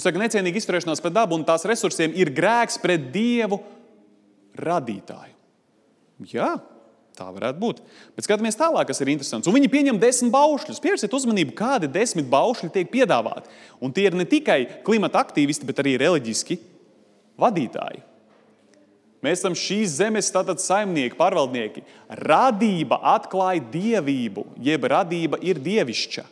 saka, necienīga izturēšanās pret dabu un tās resursiem ir grēks pret dievu radītāju. Jā, tā varētu būt. Bet skatāmies tālāk, kas ir interesants. Un viņi pieņem desmit baušļus. Pievērsiet uzmanību, kādi desmit baušļi tiek piedāvāti. Un tie ir ne tikai klimata aktīvisti, bet arī reliģiski vadītāji. Mēs esam šīs zemes saimnieki, pārvaldnieki. Radība atklāja dievību, jeb radība ir dievišķa.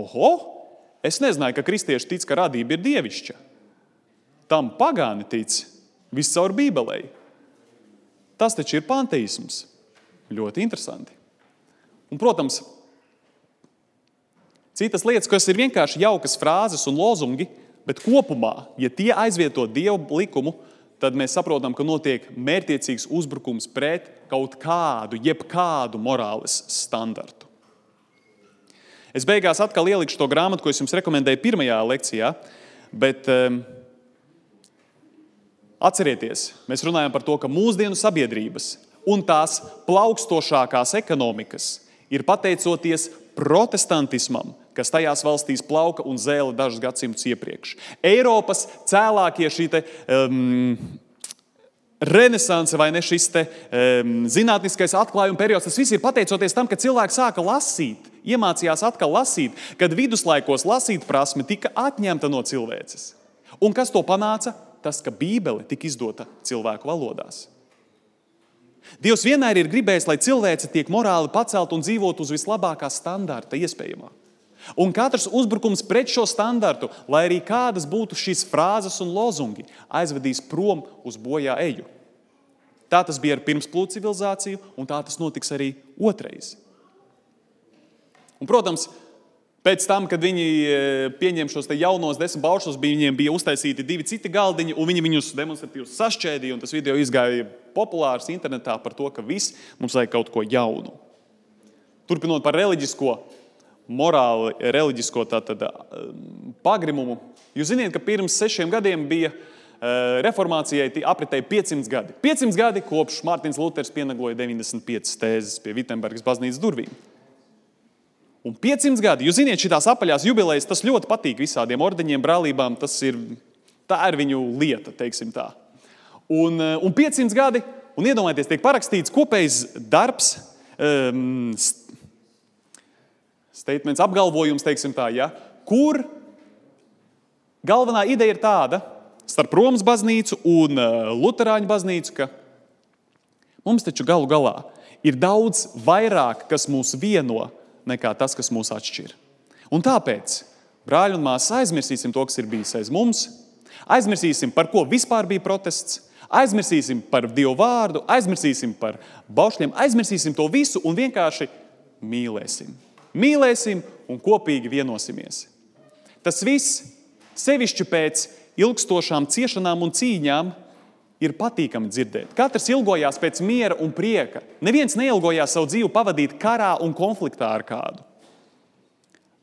Oho! Es nezināju, ka kristieši tic, ka radība ir dievišķa. Tam pagāni tic viscaur Bībelē. Tas taču ir panteisms. Ļoti interesanti. Un, protams, citas lietas, kas ir vienkārši jaukas frāzes un lozungi, bet kopumā, ja tie aizvieto dievu likumu, tad mēs saprotam, ka notiek mērķiecīgs uzbrukums pret kaut kādu, jebkādu morāles standartu. Es beigās atkal ielikšu to grāmatu, ko es jums rekomendēju pirmajā lekcijā, bet um, Atcerieties, mēs runājam par to, ka mūsdienu sabiedrības un tās plaukstošākās ekonomikas ir pateicoties protestantismam, kas tajās valstīs plauka un zēla dažus gadsimtus iepriekš. Eiropas cēlākie šī te, um, renesanse vai ne šis te, um, zinātniskais atklājuma periods, tas viss ir pateicoties tam, ka cilvēki sāka lasīt, iemācījās atkal lasīt, kad viduslaikos lasīt prasme tika atņemta no cilvēces. Un kas to panāca? tas, ka Bībele tika izdota cilvēku valodās. Dievs vienmēr ir gribējis, lai cilvēce tiek morāli pacelt un dzīvot uz vislabākā standarta iespējamā. Un katrs uzbrukums pret šo standartu, lai arī kādas būtu šīs frāzes un lozungi, aizvedīs prom uz bojā eju. Tā tas bija ar pirmsplūdu civilizāciju, un tā tas notiks arī otrais. Un, protams, Pēc tam, kad viņi e, pieņēma šos jaunos desmit baušus, viņiem bija uztaisīti divi citi galdiņi, un viņi viņus demonstratīvi sašķēdīja. Tas video izgāja populārs internetā par to, ka viss mums vajag kaut ko jaunu. Turpinot par reliģisko, morāli, reliģisko tātad, pagrimumu. Jūs zināt, ka pirms sešiem gadiem bija e, reformācijai apritēja 500 gadi. 500 gadi kopš Mārtiņš Luters pienagloja 95 tēzes pie Vitsenburgas baznīcas durvīm. Un 500 gadi, jūs zināt, šīs apaļās jubilejas, tas ļoti patīk visādiem ordeņiem, brālībām. Ir, tā ir viņu lieta, teiksim tā. Un, eh, un 500 gadi, un iedomājieties, tiek parakstīts kopējs darbs, um, statements, apgalvojums, teiksim tā, ja, kur galvenā ideja ir tāda, starp Romas baznīcu un uh, Lutāņu baznīcu, ka mums taču galu galā ir daudz vairāk, kas mūs vieno nekā tas, kas mūs atšķir. Un tāpēc, brāļi un māsas, aizmirsīsim to, kas ir bijis aiz mums, aizmirsīsim, par ko vispār bija protests, aizmirsīsim par Dievu vārdu, aizmirsīsim par baušļiem, aizmirsīsim to visu un vienkārši mīlēsim. Mīlēsim un kopīgi vienosimies. Tas viss, sevišķi pēc ilgstošām ciešanām un cīņām, ir patīkami dzirdēt. Katrs ilgojās pēc miera un prieka. Neviens neilgojās savu dzīvi pavadīt karā un konfliktā ar kādu.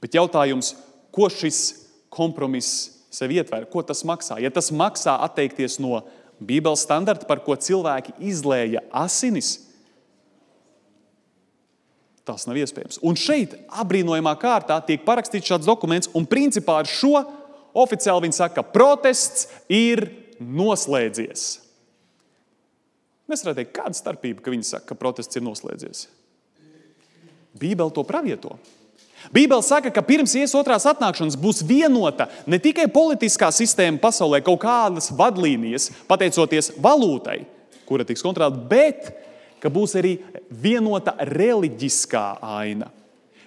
Bet jautājums, ko šis kompromiss sev ietver, ko tas maksā? Ja tas maksā atteikties no Bībeles standarta, par ko cilvēki izlēja asinis, tas nav iespējams. Un šeit, apbrīnojamā kārtā, tiek parakstīts šāds dokuments, un principā ar šo oficiāli viņi saka, ka protests ir noslēdzies. Mēs varētu teikt, kāda starpība, ka viņi saka, ka protests ir noslēdzies. Bībele to pravieto. Bībele saka, ka pirms Jēzus otrās atnākšanas būs vienota ne tikai politiskā sistēma pasaulē, kaut kādas vadlīnijas, pateicoties valūtai, kura tiks kontrolēta, bet ka būs arī vienota reliģiskā aina.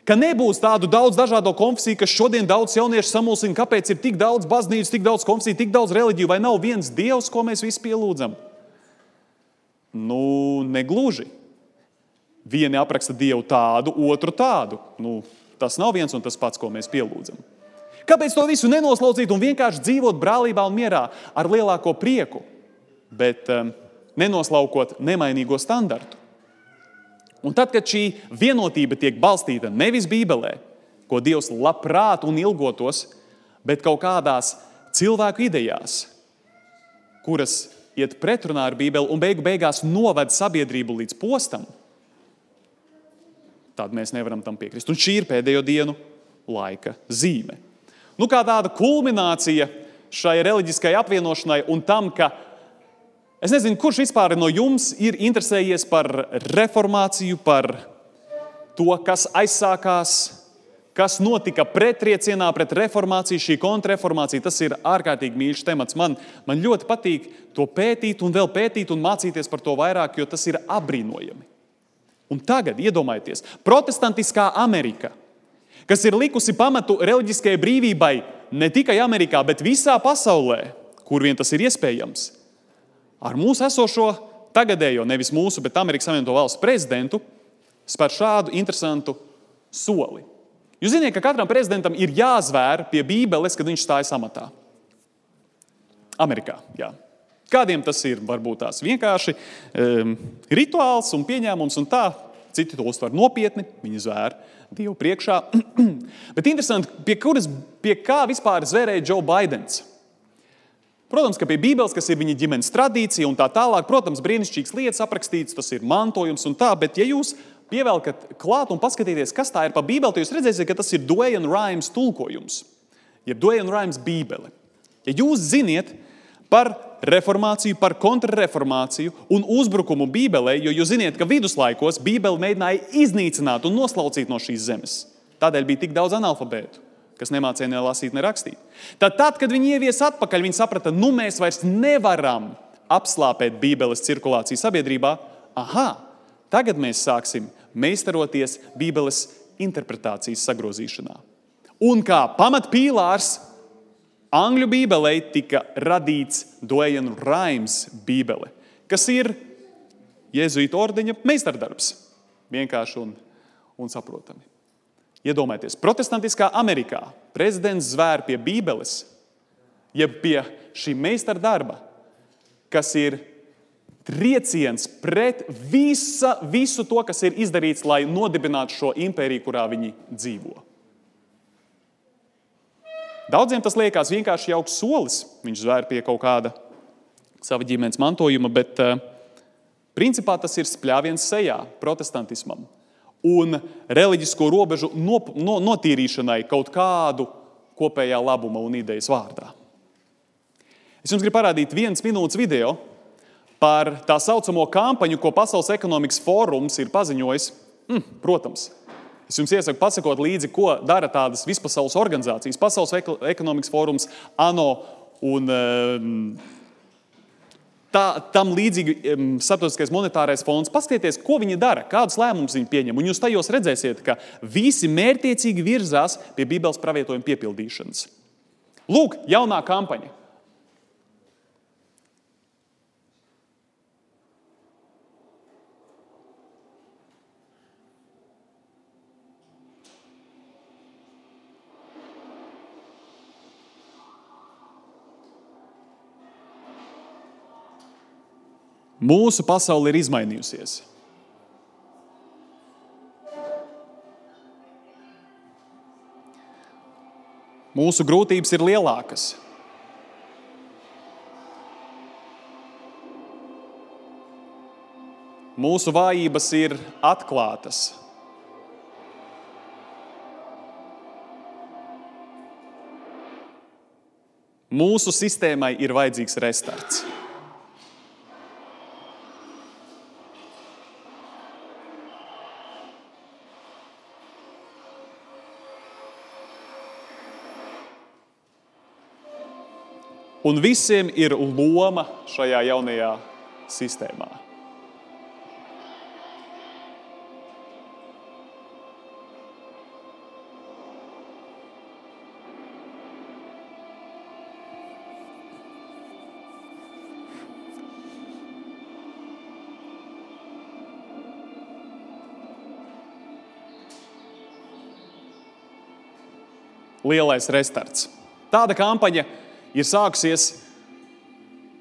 Ka nebūs tādu daudz dažādu konfesiju, kas šodien daudz jauniešu samulsina, kāpēc ir tik daudz baznīcas, tik daudz konfesiju, tik daudz reliģiju, vai nav viens dievs, ko mēs visi pielūdzam? Nu, negluži. Vieni apraksta dievu tādu, otru tādu. Nu, Tas nav viens un tas pats, ko mēs pielūdzam. Kāpēc to visu nenoslaucīt un vienkārši dzīvot brālībā un mierā ar lielāko prieku, bet um, nenoslaukot nemainīgo standartu? Un tad, kad šī vienotība tiek balstīta nevis Bībelē, ko Dievs labprāt un ilgotos, bet kaut kādās cilvēku idejās, kuras iet pretrunā ar Bībeli un beigu beigās noved sabiedrību līdz postam, tad mēs nevaram tam piekrist. Un šī ir pēdējo dienu laika zīme. Nu, kā tāda kulminācija šai reliģiskajai apvienošanai un tam, ka es nezinu, kurš vispār no jums ir interesējies par reformāciju, par to, kas aizsākās, kas notika pretriecienā pret reformāciju, šī kontrreformācija. Tas ir ārkārtīgi mīļš temats. Man, man ļoti patīk to pētīt un vēl pētīt un mācīties par to vairāk, jo tas ir apbrīnojami. Un tagad iedomājieties, protestantiskā Amerika, kas ir likusi pamatu reliģiskajai brīvībai ne tikai Amerikā, bet visā pasaulē, kur vien tas ir iespējams, ar mūsu esošo tagadējo, nevis mūsu, bet Amerikas Savienoto Valstu prezidentu, spēr šādu interesantu soli. Jūs zināt, ka katram prezidentam ir jāzvēr pie Bībeles, kad viņš stājas amatā. Amerikā. Jā. Kādiem tas ir varbūt tās vienkārši um, rituāls un pieņēmums, un tā citi to uztver nopietni, viņi zvēr Dievu priekšā. Bet interesanti, pie, kuras, pie kā vispār zvērēja Joe Bidenis. Protams, ka pie Bībeles, kas ir viņa ģimenes tradīcija un tā tālāk, protams, brīnišķīgas lietas aprakstītas, tas ir mantojums un tā, bet ja jūs pievelkat klāt un paskatieties, kas tā ir pa Bībeli, tad jūs redzēsiet, ka tas ir Dwayne Rāms tulkojums, jeb Dwayne Rāms Bībele. Ja jūs ziniet, par reformāciju, par kontrreformāciju un uzbrukumu Bībelē, jo jūs zināt, ka viduslaikos Bībele mēģināja iznīcināt un noslaucīt no šīs zemes. Tādēļ bija tik daudz analfabētu, kas nemācīja ne lasīt, ne rakstīt. Tad, tad kad viņi ievies atpakaļ, viņi saprata, nu mēs vairs nevaram apslāpēt Bībeles cirkulāciju sabiedrībā. Aha, tagad mēs sāksim meistaroties Bībeles interpretācijas sagrozīšanā. Un kā pamatpīlārs Angļu Bībelē tika radīts Duēna Raims Bībele, kas ir Jēzus ordeņa meistardarbs. Vienkārši un, un saprotami. Iedomājieties, protestantiskā Amerikā prezidents zvēr pie Bībeles, jeb pie šī meistardarba, kas ir trieciens pret visa, visu to, kas ir izdarīts, lai nodibinātu šo impēriju, kurā viņi dzīvo. Daudziem tas liekas vienkārši jauks solis. Viņš zvēr pie kaut kāda sava ģimenes mantojuma, bet uh, principā tas ir spļāviens sejā protestantismam un reliģisko robežu nop, no, notīrīšanai kaut kādu kopējā labuma un idejas vārdā. Es jums gribu parādīt viens minūtes video par tā saucamo kampaņu, ko Pasaules ekonomikas fórums ir paziņojis. Mm, protams, Es jums iesaku pasakot līdzi, ko dara tādas vispasaules organizācijas, Pasaules ekonomikas fórums, ANO un ehm, tā, tam līdzīgi ehm, Startautiskais monetārais fonds. Paskatieties, ko viņi dara, kādus lēmumus viņi pieņem. Un jūs tajos redzēsiet, ka visi mērķiecīgi virzās pie Bībeles pravietojuma piepildīšanas. Lūk, jaunā kampaņa. Mūsu pasaule ir izmainījusies. Mūsu grūtības ir lielākas. Mūsu vājības ir atklātas. Mūsu sistēmai ir vajadzīgs restarts. Un visiem ir loma šajā jaunajā sistēmā. Lielais restarts. Tāda kampaņa ir sākusies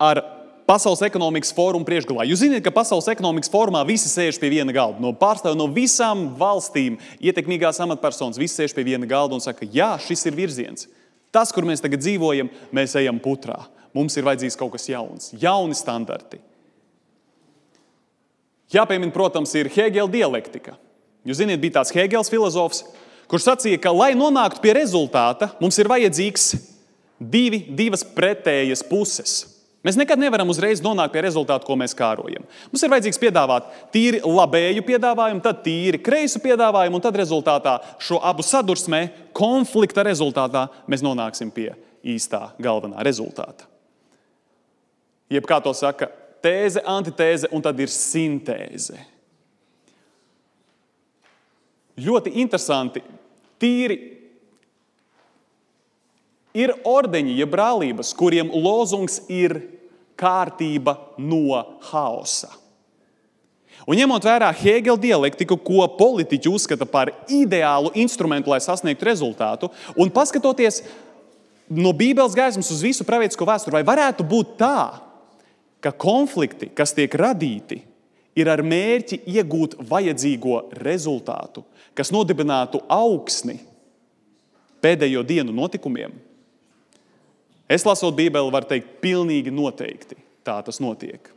ar Pasaules ekonomikas fóruma priekšgalā. Jūs zināt, ka Pasaules ekonomikas fórumā visi sēž pie viena galda. No pārstāvjiem no visām valstīm, ietekmīgās amatpersonas, visi sēž pie viena galda un saka, jā, šis ir virziens. Tas, kur mēs tagad dzīvojam, mēs ejam putrā. Mums ir vajadzīgs kaut kas jauns, jauni standarti. Jāpiemina, protams, ir Hegela dialektika. Jūs zināt, bija tāds Hegels filozofs, kurš sacīja, ka, lai nonāktu pie rezultāta, mums ir vajadzīgs divi, divas pretējas puses. Mēs nekad nevaram uzreiz nonākt pie rezultātu, ko mēs kārojam. Mums ir vajadzīgs piedāvāt tīri labēju piedāvājumu, tad tīri kreisu piedāvājumu, un tad rezultātā šo abu sadursmē, konflikta rezultātā, mēs nonāksim pie īstā galvenā rezultāta. Jeb kā to saka, tēze, antitēze, un tad ir sintēze. Ļoti interesanti, tīri ir ordeņi, jeb brālības, kuriem lozungs ir kārtība no haosa. Un ņemot vērā Hegela dialektiku, ko politiķi uzskata par ideālu instrumentu, lai sasniegtu rezultātu, un paskatoties no Bībeles gaismas uz visu pravietisko vēsturi, vai varētu būt tā, ka konflikti, kas tiek radīti, ir ar mērķi iegūt vajadzīgo rezultātu, kas nodibinātu augsni pēdējo dienu notikumiem? Es lasot Bībeli, varu teikt, pilnīgi noteikti tā tas notiek.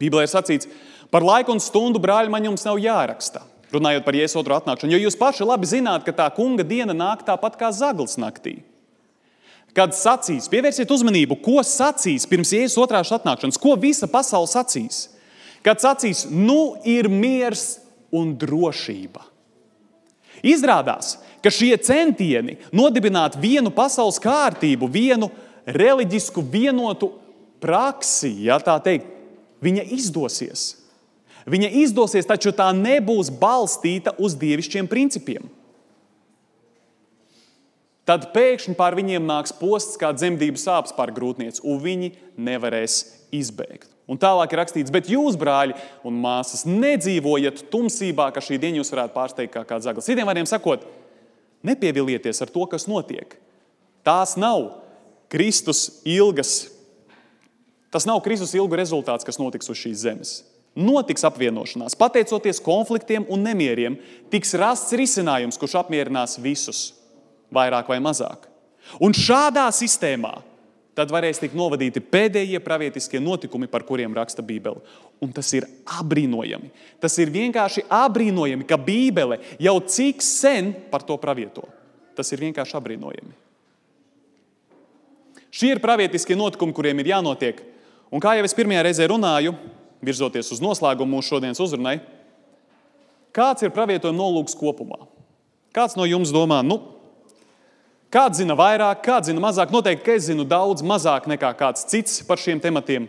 Bībelē ir sacīts, par laiku un stundu brāļi man jums nav jāraksta. Runājot par Jēzus otru atnākšanu, jo jūs paši labi zināt, ka tā kunga diena nāk tāpat kā zaglis naktī. Kad sacīs, pievērsiet uzmanību, ko sacīs pirms Jēzus otrās atnākšanas, ko visa pasaule sacīs. Kad sacīs, nu ir miers un drošība. Izrādās, ka šie centieni nodibināt vienu pasaules kārtību, vienu reliģisku vienotu praksi, ja tā teikt, viņa izdosies. Viņa izdosies, taču tā nebūs balstīta uz dievišķiem principiem. Tad pēkšņi pār viņiem nāks posts kā dzemdību sāpes pār grūtnieci, un viņi nevarēs izbēgt. Un tālāk ir rakstīts, bet jūs, brāļi un māsas, nedzīvojat tumsībā, ka šī diena jūs varētu pārsteigt kā kāds zaglis. Citiem vārdiem sakot, Nepievilieties ar to, kas notiek. Tās nav Kristus ilgas, tas nav Kristus ilgu rezultāts, kas notiks uz šīs zemes. Notiks apvienošanās, pateicoties konfliktiem un nemieriem, tiks rasts risinājums, kurš apmierinās visus, vairāk vai mazāk. Un šādā sistēmā tad varēs tikt novadīti pēdējie pravietiskie notikumi, par kuriem raksta Bībele. Un tas ir apbrīnojami. Tas ir vienkārši apbrīnojami, ka Bībele jau cik sen par to pravieto. Tas ir vienkārši apbrīnojami. Šie ir pravietiskie notikumi, kuriem ir jānotiek. Un kā jau es pirmajā reizē runāju, virzoties uz noslēgumu mūsu šodienas uzrunai, kāds ir pravietojuma nolūks kopumā? Kāds no jums domā, nu, Kāds zina vairāk, kāds zina mazāk. Noteikti, ka es zinu daudz mazāk nekā kāds cits par šiem tematiem.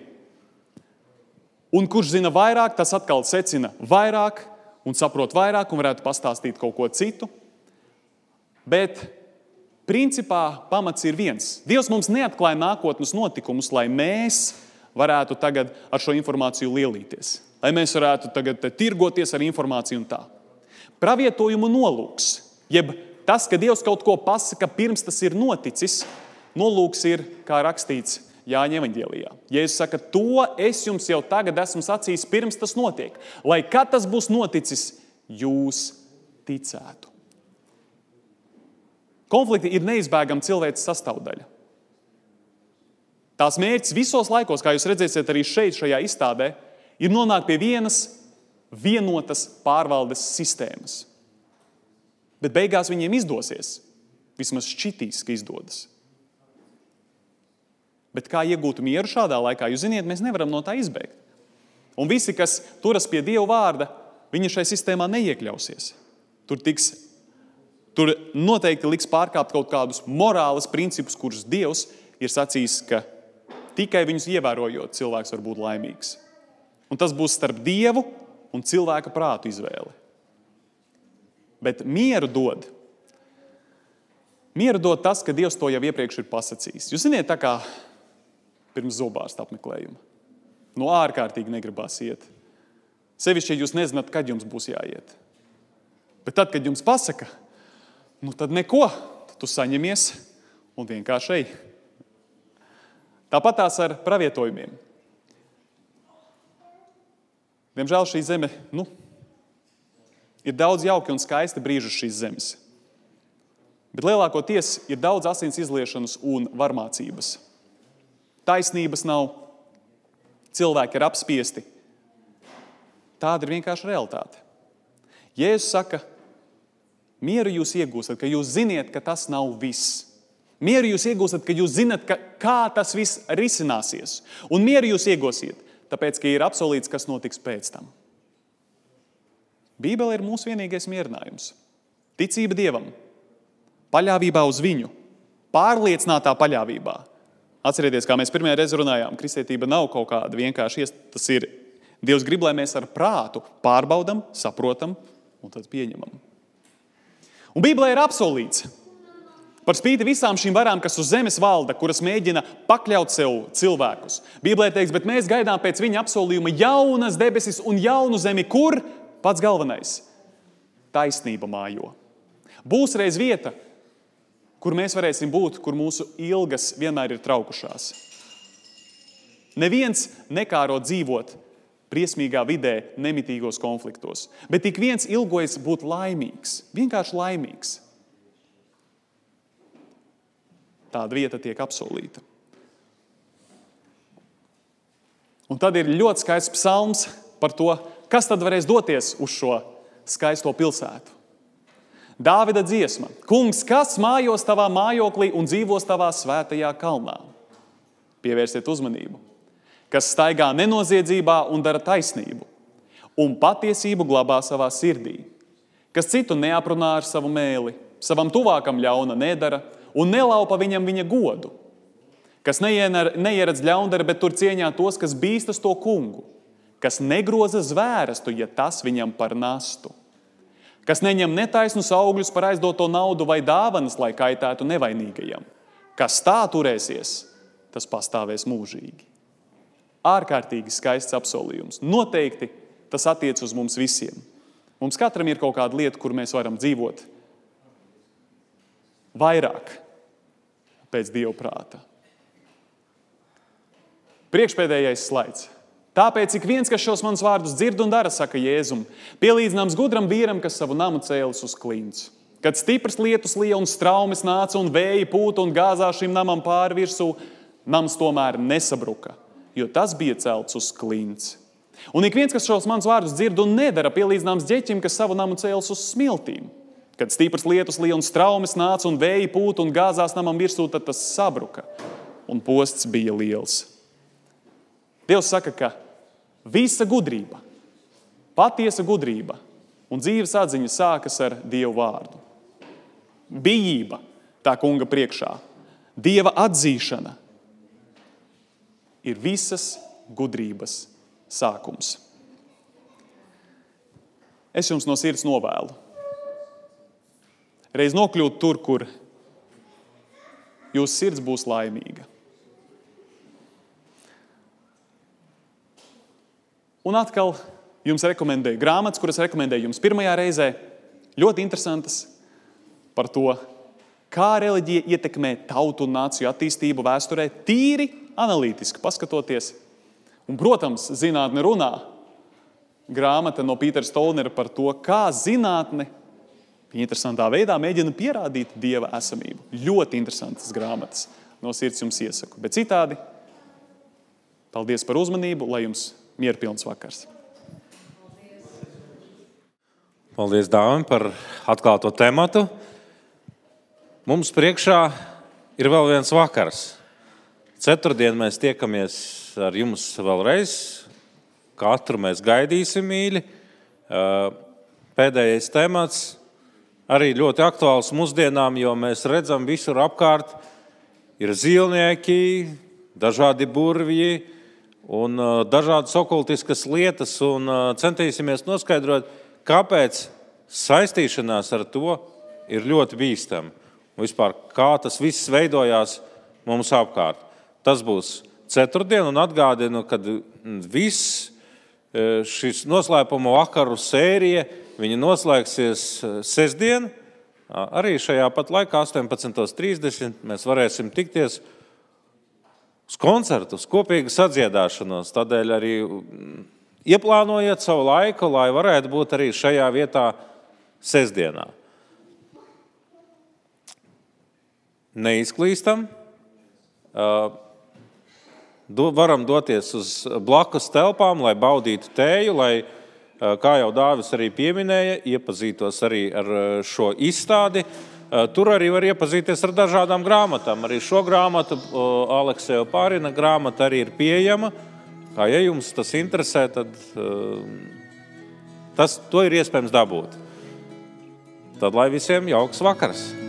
Un kurš zina vairāk, tas atkal secina vairāk un saprot vairāk un varētu pastāstīt kaut ko citu. Bet principā pamats ir viens. Dievs mums neatklāja nākotnes notikumus, lai mēs varētu tagad ar šo informāciju lielīties, lai mēs varētu tagad tirgoties ar informāciju un tā. Pravietojumu nolūks, jeb tas, ka Dievs kaut ko pasaka pirms tas ir noticis, nolūks ir, kā rakstīts Jāņa evanģēlijā. Jēzus saka, to es jums jau tagad esmu sacījis, pirms tas notiek. Lai kad tas būs noticis, jūs ticētu. Konflikti ir neizbēgama cilvēces sastāvdaļa. Tās mērķis visos laikos, kā jūs redzēsiet, arī šeit, šajā izstādē, ir nonākt pie vienas vienotas pārvaldes sistēmas. Bet beigās viņiem izdosies. Vismaz šķitīs, ka izdodas. Bet kā iegūt mieru šādā laikā? Jūs zināt, mēs nevaram no tā izbēgt. Un visi, kas turas pie Dieva vārda, viņi šai sistēmā neiekļausies. Tur, tiks, tur noteikti liks pārkāpt kaut kādus morālus principus, kurus Dievs ir sacījis, ka tikai viņus ievērojot, cilvēks var būt laimīgs. Un tas būs starp Dievu un cilvēka prātu izvēle. Bet mieru dod. Mieru dod tas, ka Dievs to jau iepriekš ir pasakījis. Jūs zināt, tā kā pirms zobārsta apmeklējuma. No ārkārtīgi negribās iet. Sevišķi, ja jūs nezināt, kad jums būs jāiet. Bet tad, kad jums pasaka, nu tad neko, tad tu saņemies un vienkārši ej. Tāpat tās ar pravietojumiem. Diemžēl šī zeme nu, ir daudz jauki un skaisti brīži uz šīs zemes. Bet lielākoties ir daudz asins izliešanas un varmācības. Taisnības nav, cilvēki ir apspiesti. Tāda ir vienkārši realitāte. Jēzus saka, mieru jūs iegūstat, ka jūs ziniet, ka tas nav viss. Mieru jūs iegūstat, ka jūs zinat, ka, kā tas viss risināsies. Un mieru jūs iegūsiet, tāpēc, ka ir apsolīts, kas notiks pēc tam. Bībele ir mūsu vienīgais mierinājums. Ticība Dievam, paļāvībā uz Viņu, pārliecinātā paļāvībā. Atcerieties, kā mēs pirmajā reizē runājām, kristietība nav kaut kāda vienkārša iestāde. Tas ir Dievs grib, lai mēs ar prātu pārbaudām, saprotam un tad pieņemam. Un Bībelē ir apsolīts, Par spīti visām šīm varām, kas uz zemes valda, kuras mēģina pakļaut sev cilvēkus. Bībelē teiks, bet mēs gaidām pēc viņa apsolījuma jaunas debesis un jaunu zemi, kur pats galvenais - taisnība mājo. Būs reiz vieta, kur mēs varēsim būt, kur mūsu ilgas vienmēr ir traukušās. Neviens nekāro dzīvot briesmīgā vidē, nemitīgos konfliktos, bet ik viens ilgojas būt laimīgs, vienkārši laimīgs. tāda vieta tiek apsolīta. Un tad ir ļoti skaists psalms par to, kas tad varēs doties uz šo skaisto pilsētu. Dāvida dziesma. Kungs, kas mājos tavā mājoklī un dzīvos tavā svētajā kalnā? Pievērsiet uzmanību. Kas staigā nenoziedzībā un dara taisnību, un patiesību glabā savā sirdī. Kas citu neaprunā ar savu mēli, savam tuvākam ļauna nedara, un nelaupa viņam viņa godu, kas neieredz ļaundari, bet tur cieņā tos, kas bīstas to kungu, kas negroza zvērstu, ja tas viņam par nastu, kas neņem netaisnus augļus par aizdoto naudu vai dāvanas, lai kaitētu nevainīgajam. Kas tā turēsies, tas pastāvēs mūžīgi. Ārkārtīgi skaists apsolījums. Noteikti tas attiecas uz mums visiem. Mums katram ir kaut kāda lieta, kur mēs varam dzīvot vairāk pēc dieva prāta. Priekšpēdējais slaids. Tāpēc ik viens, kas šos manus vārdus dzird un dara, saka Jēzum, pielīdzināms gudram vīram, kas savu namu cēlis uz klints. Kad stiprs lietus lija un straumes nāca un vēja pūta un gāzā šim namam pāri virsū, nams tomēr nesabruka, jo tas bija celts uz klints. Un ik viens, kas šos manus vārdus dzird un nedara, pielīdzināms ģeķim, kas savu namu cēlis uz smiltīm. Kad stiprs lietus lija un straumes nāca un vēja pūta un gāzās namam virsū, tad tas sabruka un posts bija liels. Dievs saka, ka visa gudrība, patiesa gudrība un dzīves atziņa sākas ar Dievu vārdu. Bijība tā kunga priekšā, Dieva atzīšana ir visas gudrības sākums. Es jums no sirds novēlu, reiz nokļūt tur, kur jūsu sirds būs laimīga. Un atkal jums rekomendēju grāmatas, kuras rekomendēju jums pirmajā reizē. Ļoti interesantas par to, kā reliģija ietekmē tautu un nāciju attīstību vēsturē, tīri analītiski paskatoties. Un, protams, zinātne runā. Grāmata no Pītera Stolnera par to, kā zinātne interesantā veidā mēģina pierādīt dieva esamību. Ļoti interesantas grāmatas. No sirds jums iesaku. Bet citādi, paldies par uzmanību, lai jums mierpilns vakars. Paldies, Dāvim, par atklāto tematu. Mums priekšā ir vēl viens vakars. Ceturtdien mēs tiekamies ar jums vēlreiz. Katru mēs gaidīsim mīļi. Pēdējais temats arī ļoti aktuāls mūsdienām, jo mēs redzam visur apkārt ir zīlnieki, dažādi burvji un dažādas okultiskas lietas. Un centīsimies noskaidrot, kāpēc saistīšanās ar to ir ļoti bīstama. Vispār, kā tas viss veidojās mums apkārt. Tas būs ceturtdiena, un atgādinu, ka viss e, šis noslēpuma vakaru sērija noslēgsies e, sestdien. Arī šajā pat laikā, 18.30. mēs varēsim tikties uz koncertu, uz kopīgu sadziedāšanos. Tādēļ arī Ieplānojiet savu laiku, lai varētu būt arī šajā vietā sestdienā. Neizklīstam. Varam doties uz blakus telpām, lai baudītu tēju, lai, kā jau Dāvis arī pieminēja, iepazītos arī ar šo izstādi. Tur arī var iepazīties ar dažādām grāmatām. Arī šo grāmatu, Aleksēja Pārina grāmata, arī ir pieejama. Kā, ja jums tas interesē, tad uh, tas, to ir iespējams dabūt. Tad lai visiem jauks vakars!